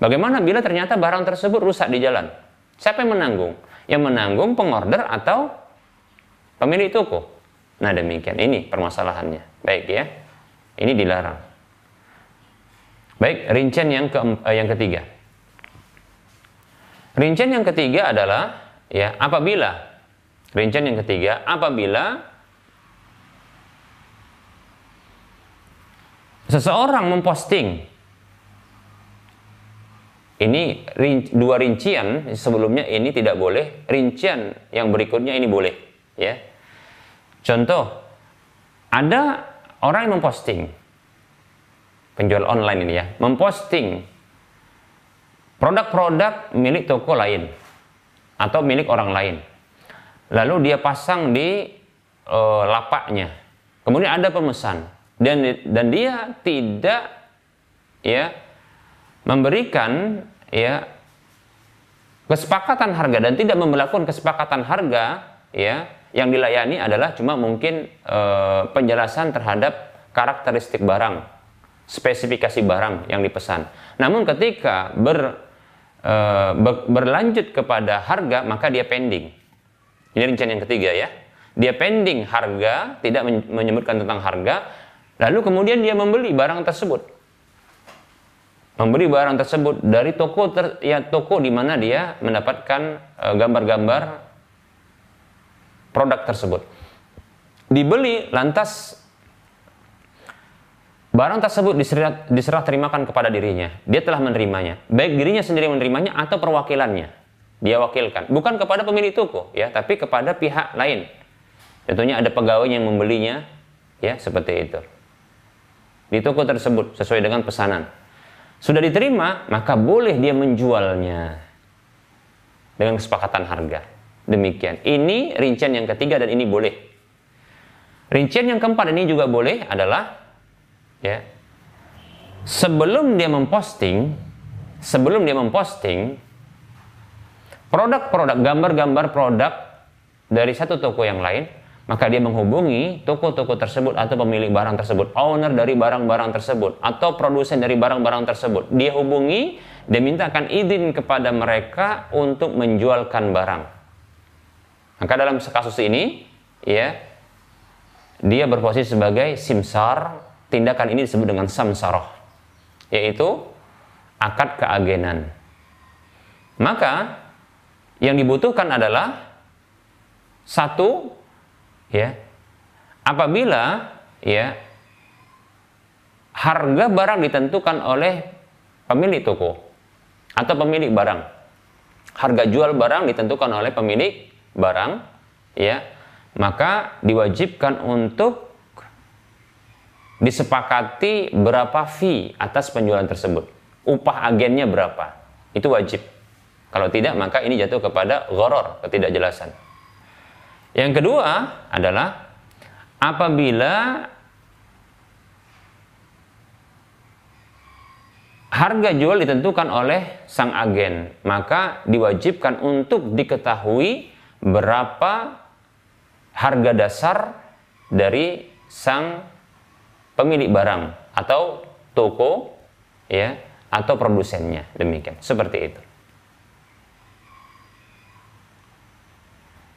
Bagaimana bila ternyata barang tersebut rusak di jalan? Siapa yang menanggung? Yang menanggung pengorder atau pemilik toko? Nah demikian, ini permasalahannya. Baik ya, ini dilarang. Baik, rincian yang ke eh, yang ketiga. Rincian yang ketiga adalah ya apabila rincian yang ketiga apabila seseorang memposting. Ini dua rincian sebelumnya ini tidak boleh rincian yang berikutnya ini boleh ya. Contoh ada orang yang memposting. Penjual online ini ya memposting produk-produk milik toko lain atau milik orang lain. Lalu dia pasang di uh, lapaknya. Kemudian ada pemesan dan dan dia tidak ya memberikan ya kesepakatan harga dan tidak memperlakukan kesepakatan harga ya yang dilayani adalah cuma mungkin e, penjelasan terhadap karakteristik barang, spesifikasi barang yang dipesan. Namun ketika ber, e, ber, berlanjut kepada harga maka dia pending. Ini rincian yang ketiga ya. Dia pending harga, tidak menyebutkan tentang harga, Lalu kemudian dia membeli barang tersebut. Membeli barang tersebut dari toko ter, ya toko di mana dia mendapatkan eh, gambar-gambar uh, produk tersebut. Dibeli lantas barang tersebut diserah, diserah terimakan kepada dirinya. Dia telah menerimanya. Baik dirinya sendiri menerimanya atau perwakilannya. Dia wakilkan. Bukan kepada pemilik toko ya, tapi kepada pihak lain. Tentunya ada pegawai yang membelinya ya seperti itu di toko tersebut sesuai dengan pesanan. Sudah diterima, maka boleh dia menjualnya dengan kesepakatan harga. Demikian. Ini rincian yang ketiga dan ini boleh. Rincian yang keempat ini juga boleh adalah ya sebelum dia memposting, sebelum dia memposting produk-produk gambar-gambar produk dari satu toko yang lain, maka dia menghubungi toko-toko tersebut atau pemilik barang tersebut, owner dari barang-barang tersebut atau produsen dari barang-barang tersebut. Dia hubungi, dia mintakan izin kepada mereka untuk menjualkan barang. Maka dalam kasus ini, ya, dia berposisi sebagai simsar. Tindakan ini disebut dengan samsaroh, yaitu akad keagenan. Maka yang dibutuhkan adalah satu ya. Apabila ya harga barang ditentukan oleh pemilik toko atau pemilik barang. Harga jual barang ditentukan oleh pemilik barang ya maka diwajibkan untuk disepakati berapa fee atas penjualan tersebut. Upah agennya berapa? Itu wajib. Kalau tidak maka ini jatuh kepada goror ketidakjelasan yang kedua adalah apabila harga jual ditentukan oleh sang agen, maka diwajibkan untuk diketahui berapa harga dasar dari sang pemilik barang atau toko ya atau produsennya. Demikian. Seperti itu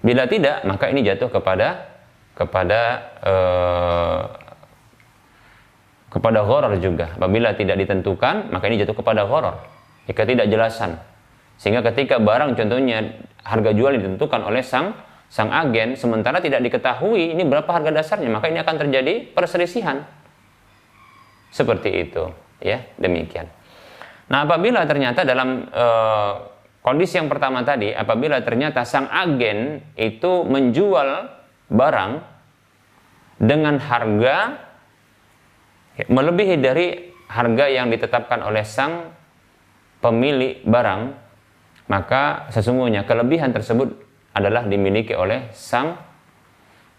Bila tidak, maka ini jatuh kepada kepada eh, kepada horor juga. Apabila tidak ditentukan, maka ini jatuh kepada horor. Jika tidak jelasan. Sehingga ketika barang contohnya harga jual ditentukan oleh sang sang agen, sementara tidak diketahui ini berapa harga dasarnya, maka ini akan terjadi perselisihan. Seperti itu, ya demikian. Nah, apabila ternyata dalam eh, Kondisi yang pertama tadi, apabila ternyata sang agen itu menjual barang dengan harga melebihi dari harga yang ditetapkan oleh sang pemilik barang, maka sesungguhnya kelebihan tersebut adalah dimiliki oleh sang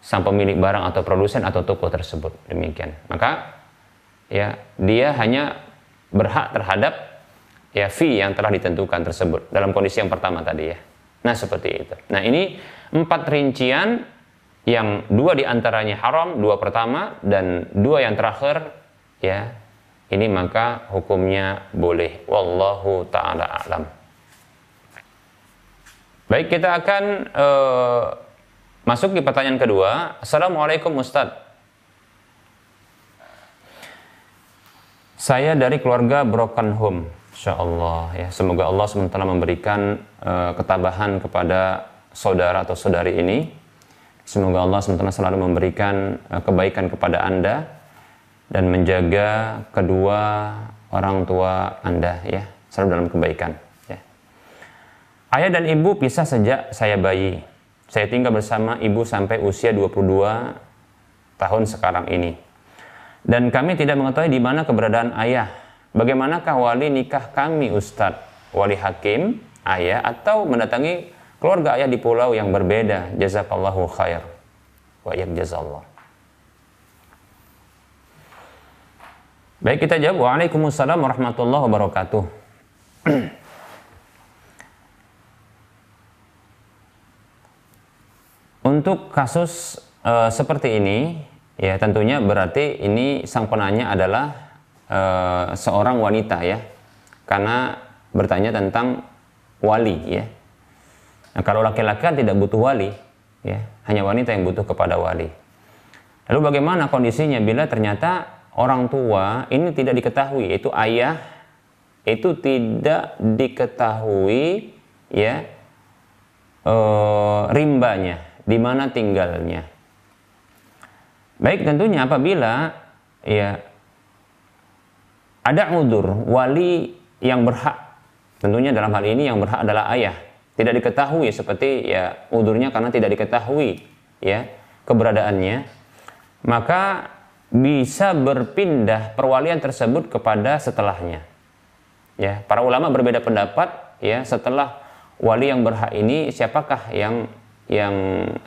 sang pemilik barang atau produsen atau toko tersebut. Demikian. Maka ya dia hanya berhak terhadap ya fee yang telah ditentukan tersebut dalam kondisi yang pertama tadi ya. Nah seperti itu. Nah ini empat rincian yang dua di antaranya haram, dua pertama dan dua yang terakhir ya ini maka hukumnya boleh. Wallahu taala alam. Baik kita akan uh, masuk di pertanyaan kedua. Assalamualaikum Ustadz. Saya dari keluarga broken home Insya Allah ya. Semoga Allah SWT memberikan uh, ketabahan kepada saudara atau saudari ini. Semoga Allah SWT selalu memberikan uh, kebaikan kepada anda dan menjaga kedua orang tua anda ya. Selalu dalam kebaikan ya. ayah dan ibu pisah sejak saya bayi. Saya tinggal bersama ibu sampai usia 22 tahun sekarang ini. Dan kami tidak mengetahui di mana keberadaan ayah Bagaimanakah wali nikah kami Ustadz? Wali hakim, ayah, atau mendatangi keluarga ayah di pulau yang berbeda. Jazakallahu khair. Wa jazallah. Baik kita jawab. Waalaikumsalam warahmatullahi wabarakatuh. Untuk kasus uh, seperti ini, ya tentunya berarti ini sang penanya adalah uh, seorang wanita ya karena bertanya tentang wali ya. Nah, kalau laki-laki kan tidak butuh wali ya hanya wanita yang butuh kepada wali. Lalu bagaimana kondisinya bila ternyata orang tua ini tidak diketahui yaitu ayah itu tidak diketahui ya uh, rimbanya di mana tinggalnya? Baik tentunya apabila ya ada udur wali yang berhak. Tentunya dalam hal ini yang berhak adalah ayah. Tidak diketahui seperti ya udurnya karena tidak diketahui ya keberadaannya. Maka bisa berpindah perwalian tersebut kepada setelahnya. Ya para ulama berbeda pendapat ya setelah wali yang berhak ini siapakah yang yang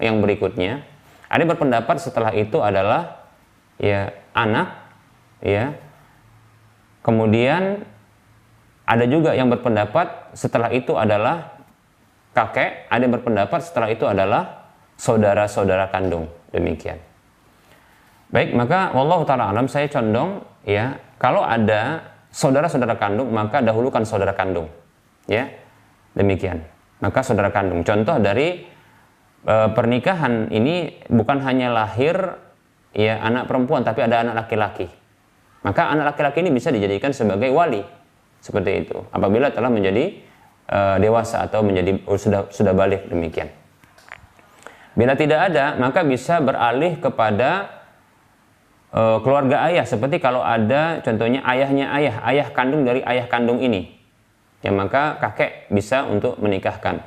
yang berikutnya? Ada berpendapat setelah itu adalah ya anak ya Kemudian ada juga yang berpendapat setelah itu adalah kakek, ada yang berpendapat setelah itu adalah saudara-saudara kandung. Demikian. Baik, maka wallahu taala alam saya condong ya, kalau ada saudara-saudara kandung maka dahulukan saudara kandung. Ya. Demikian. Maka saudara kandung. Contoh dari e, pernikahan ini bukan hanya lahir ya anak perempuan tapi ada anak laki-laki. Maka anak laki-laki ini bisa dijadikan sebagai wali. Seperti itu. Apabila telah menjadi e, dewasa atau menjadi oh, sudah sudah balik demikian. Bila tidak ada, maka bisa beralih kepada e, keluarga ayah. Seperti kalau ada contohnya ayahnya ayah, ayah kandung dari ayah kandung ini. Ya maka kakek bisa untuk menikahkan.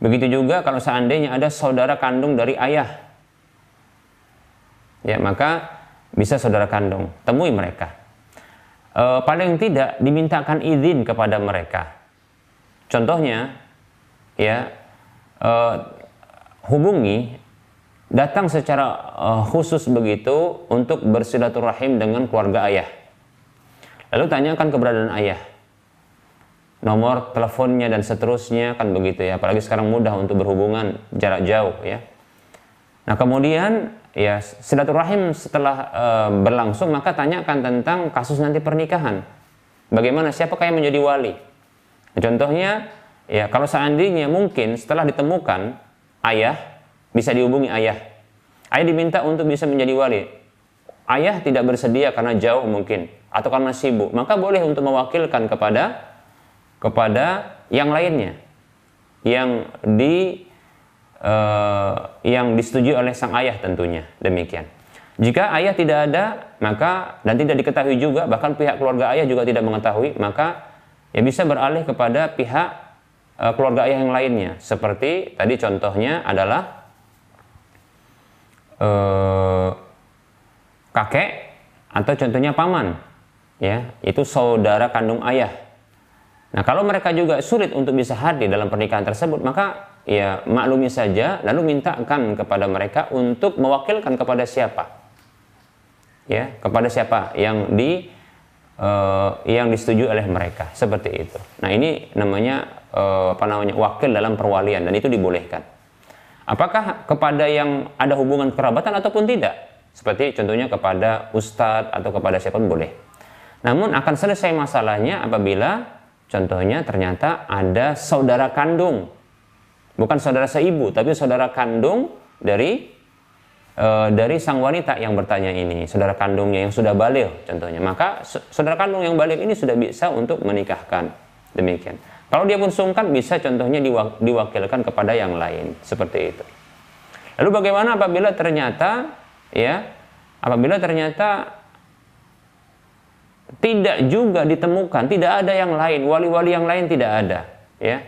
Begitu juga kalau seandainya ada saudara kandung dari ayah. Ya maka bisa saudara kandung. Temui mereka. E, paling tidak dimintakan izin kepada mereka. Contohnya, ya e, hubungi datang secara uh, khusus begitu untuk bersilaturahim dengan keluarga ayah. Lalu tanyakan keberadaan ayah. Nomor teleponnya dan seterusnya kan begitu ya. Apalagi sekarang mudah untuk berhubungan jarak jauh ya. Nah kemudian ya silaturahim setelah uh, berlangsung maka tanyakan tentang kasus nanti pernikahan. Bagaimana siapakah yang menjadi wali? Contohnya ya kalau seandainya mungkin setelah ditemukan ayah bisa dihubungi ayah. Ayah diminta untuk bisa menjadi wali. Ayah tidak bersedia karena jauh mungkin atau karena sibuk, maka boleh untuk mewakilkan kepada kepada yang lainnya yang di uh, yang disetujui oleh sang ayah tentunya demikian. Jika ayah tidak ada, maka dan tidak diketahui juga, bahkan pihak keluarga ayah juga tidak mengetahui, maka ya bisa beralih kepada pihak uh, keluarga ayah yang lainnya. Seperti tadi contohnya adalah eh, kakek atau contohnya paman ya itu saudara kandung ayah nah kalau mereka juga sulit untuk bisa hadir dalam pernikahan tersebut maka ya maklumi saja lalu mintakan kepada mereka untuk mewakilkan kepada siapa ya kepada siapa yang di uh, yang disetujui oleh mereka seperti itu nah ini namanya uh, apa namanya wakil dalam perwalian dan itu dibolehkan Apakah kepada yang ada hubungan kerabatan ataupun tidak? Seperti contohnya kepada ustadz atau kepada siapa pun boleh. Namun akan selesai masalahnya apabila contohnya ternyata ada saudara kandung. Bukan saudara seibu, tapi saudara kandung dari e, dari sang wanita yang bertanya ini, saudara kandungnya yang sudah balik contohnya. Maka saudara kandung yang balik ini sudah bisa untuk menikahkan. Demikian. Kalau dia pun sungkan bisa contohnya diwakilkan kepada yang lain seperti itu. Lalu bagaimana apabila ternyata ya apabila ternyata tidak juga ditemukan, tidak ada yang lain, wali-wali yang lain tidak ada, ya.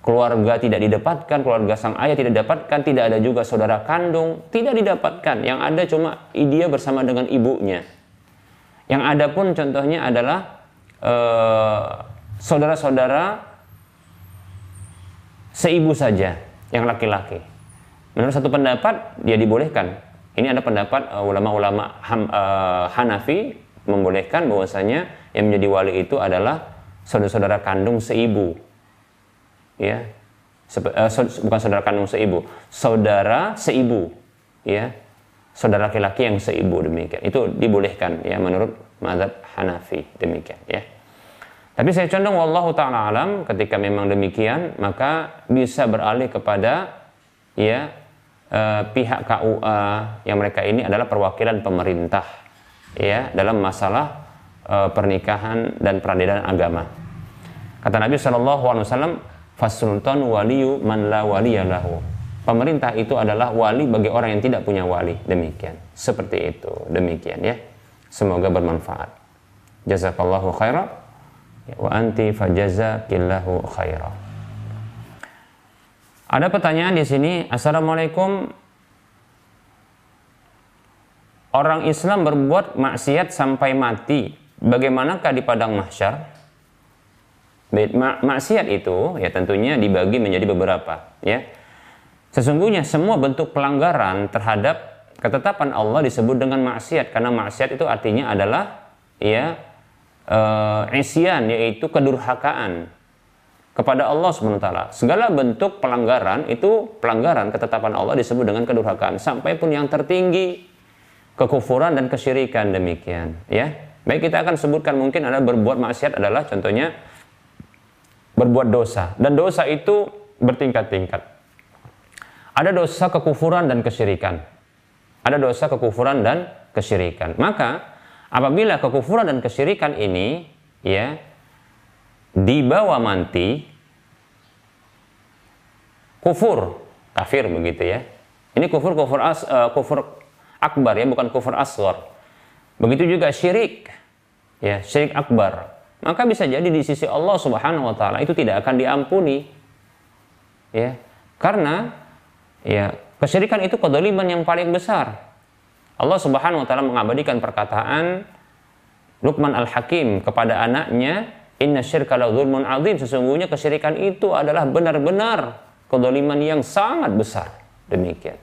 Keluarga tidak didapatkan, keluarga sang ayah tidak didapatkan, tidak ada juga saudara kandung, tidak didapatkan. Yang ada cuma dia bersama dengan ibunya. Yang ada pun contohnya adalah eh, saudara-saudara seibu saja yang laki-laki. Menurut satu pendapat dia dibolehkan. Ini ada pendapat uh, ulama-ulama uh, uh, Hanafi membolehkan bahwasanya yang menjadi wali itu adalah saudara-saudara kandung seibu. Ya. Uh, bukan saudara kandung seibu, saudara seibu. Ya. Saudara laki-laki yang seibu demikian. Itu dibolehkan ya menurut mazhab Hanafi demikian ya. Tapi saya condong wallahu taala alam ketika memang demikian maka bisa beralih kepada ya eh, pihak KUA yang mereka ini adalah perwakilan pemerintah ya dalam masalah eh, pernikahan dan peradilan agama. Kata Nabi wasallam fasultan waliyu man la waliyalahu. Pemerintah itu adalah wali bagi orang yang tidak punya wali. Demikian. Seperti itu. Demikian ya. Semoga bermanfaat. Jazakallahu khairan wa anti fajazakillahu khaira. Ada pertanyaan di sini, Assalamualaikum. Orang Islam berbuat maksiat sampai mati, bagaimanakah di padang mahsyar? Maksiat itu ya tentunya dibagi menjadi beberapa, ya. Sesungguhnya semua bentuk pelanggaran terhadap ketetapan Allah disebut dengan maksiat karena maksiat itu artinya adalah ya uh, isyan yaitu kedurhakaan kepada Allah SWT. Segala bentuk pelanggaran itu pelanggaran ketetapan Allah disebut dengan kedurhakaan. Sampai pun yang tertinggi kekufuran dan kesyirikan demikian. Ya, baik kita akan sebutkan mungkin ada berbuat maksiat adalah contohnya berbuat dosa dan dosa itu bertingkat-tingkat. Ada dosa kekufuran dan kesyirikan. Ada dosa kekufuran dan kesyirikan. Maka apabila kekufuran dan kesyirikan ini ya dibawa manti kufur kafir begitu ya ini kufur kufur as, uh, kufur akbar ya bukan kufur asghar begitu juga syirik ya syirik akbar maka bisa jadi di sisi Allah Subhanahu wa taala itu tidak akan diampuni ya karena ya kesyirikan itu kedoliman yang paling besar Allah Subhanahu wa taala mengabadikan perkataan Luqman Al-Hakim kepada anaknya Inna syirka la zulmun azim. Sesungguhnya kesyirikan itu adalah benar-benar kedoliman yang sangat besar. Demikian.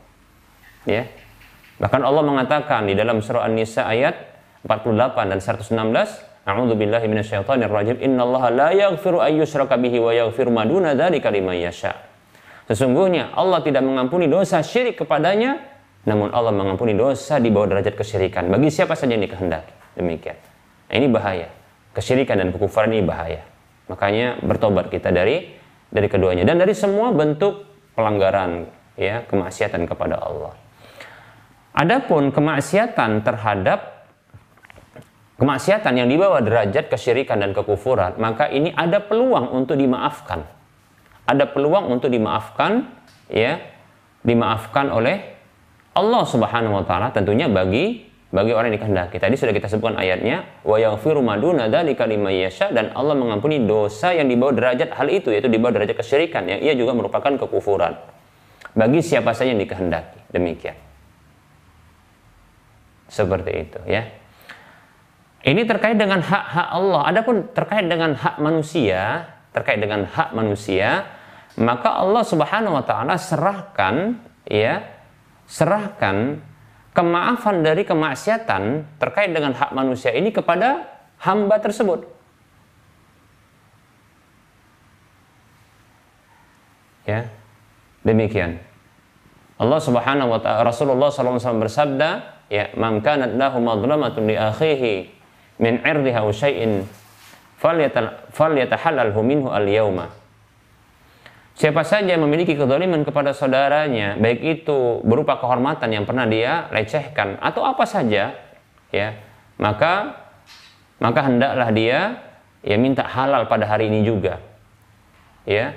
Ya. Bahkan Allah mengatakan di dalam surah An-Nisa ayat 48 dan 116, A'udzu billahi minasyaitonir rajim. Innallaha la yaghfiru ay yushraka bihi wa yaghfiru ma duna dzalika liman yasha. Sesungguhnya Allah tidak mengampuni dosa syirik kepadanya, namun Allah mengampuni dosa di bawah derajat kesyirikan bagi siapa saja yang dikehendaki. Demikian. Nah, ini bahaya kesyirikan dan kekufuran ini bahaya. Makanya bertobat kita dari dari keduanya dan dari semua bentuk pelanggaran ya kemaksiatan kepada Allah. Adapun kemaksiatan terhadap kemaksiatan yang dibawa derajat kesyirikan dan kekufuran, maka ini ada peluang untuk dimaafkan. Ada peluang untuk dimaafkan ya, dimaafkan oleh Allah Subhanahu wa taala tentunya bagi bagi orang yang dikehendaki. Tadi sudah kita sebutkan ayatnya, wa yaghfiru maduna dzalika liman yasha dan Allah mengampuni dosa yang dibawa derajat hal itu yaitu dibawa derajat kesyirikan yang ia juga merupakan kekufuran. Bagi siapa saja yang dikehendaki. Demikian. Seperti itu ya. Ini terkait dengan hak-hak Allah. Adapun terkait dengan hak manusia, terkait dengan hak manusia, maka Allah Subhanahu wa taala serahkan ya, serahkan kemaafan dari kemaksiatan terkait dengan hak manusia ini kepada hamba tersebut. Ya. Demikian. Allah Subhanahu wa taala Rasulullah SAW bersabda, ya, "Man kanat lahu li akhihi min 'irdiha syai'in falyatahallalhu minhu al-yawma." Siapa saja yang memiliki kezaliman kepada saudaranya, baik itu berupa kehormatan yang pernah dia lecehkan atau apa saja, ya, maka maka hendaklah dia ya minta halal pada hari ini juga. Ya.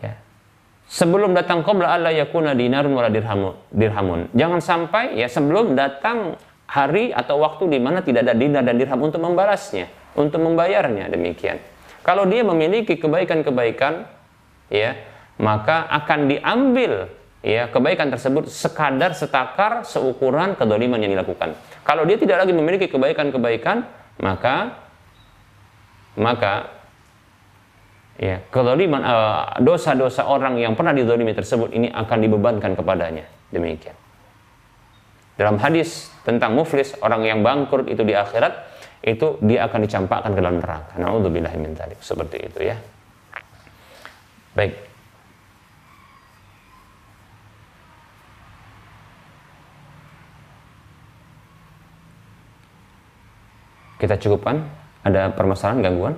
Ya. Sebelum datang qabla alla yakuna dinarun wala dirhamun. Jangan sampai ya sebelum datang hari atau waktu di mana tidak ada dinar dan dirham untuk membalasnya, untuk membayarnya demikian. Kalau dia memiliki kebaikan-kebaikan ya maka akan diambil ya kebaikan tersebut sekadar setakar seukuran kedoliman yang dilakukan. Kalau dia tidak lagi memiliki kebaikan-kebaikan, maka maka ya kedoliman uh, dosa-dosa orang yang pernah didolimi tersebut ini akan dibebankan kepadanya. Demikian. Dalam hadis tentang muflis, orang yang bangkrut itu di akhirat, itu dia akan dicampakkan ke dalam neraka. Nauzubillah min Seperti itu ya. Baik. Kita cukupkan. Ada permasalahan gangguan?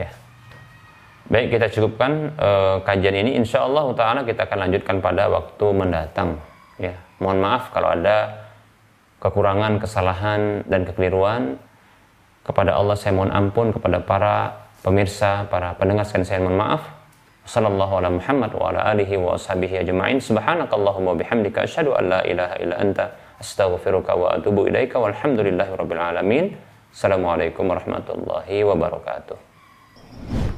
Ya. Baik, kita cukupkan uh, kajian ini. Insya Allah Taala kita akan lanjutkan pada waktu mendatang. Ya, mohon maaf kalau ada kekurangan, kesalahan dan kekeliruan. Kepada Allah saya mohon ampun kepada para pemirsa, para pendengar sekalian. Saya mohon maaf. Sallallahu ala Muhammad wa ala alihi wa ajma'in. Subhanakallahumma bihamdika asyhadu an la ilaha illa anta astaghfiruka wa atubu ilaika walhamdulillahi rabbil alamin. Assalamualaikum warahmatullahi wabarakatuh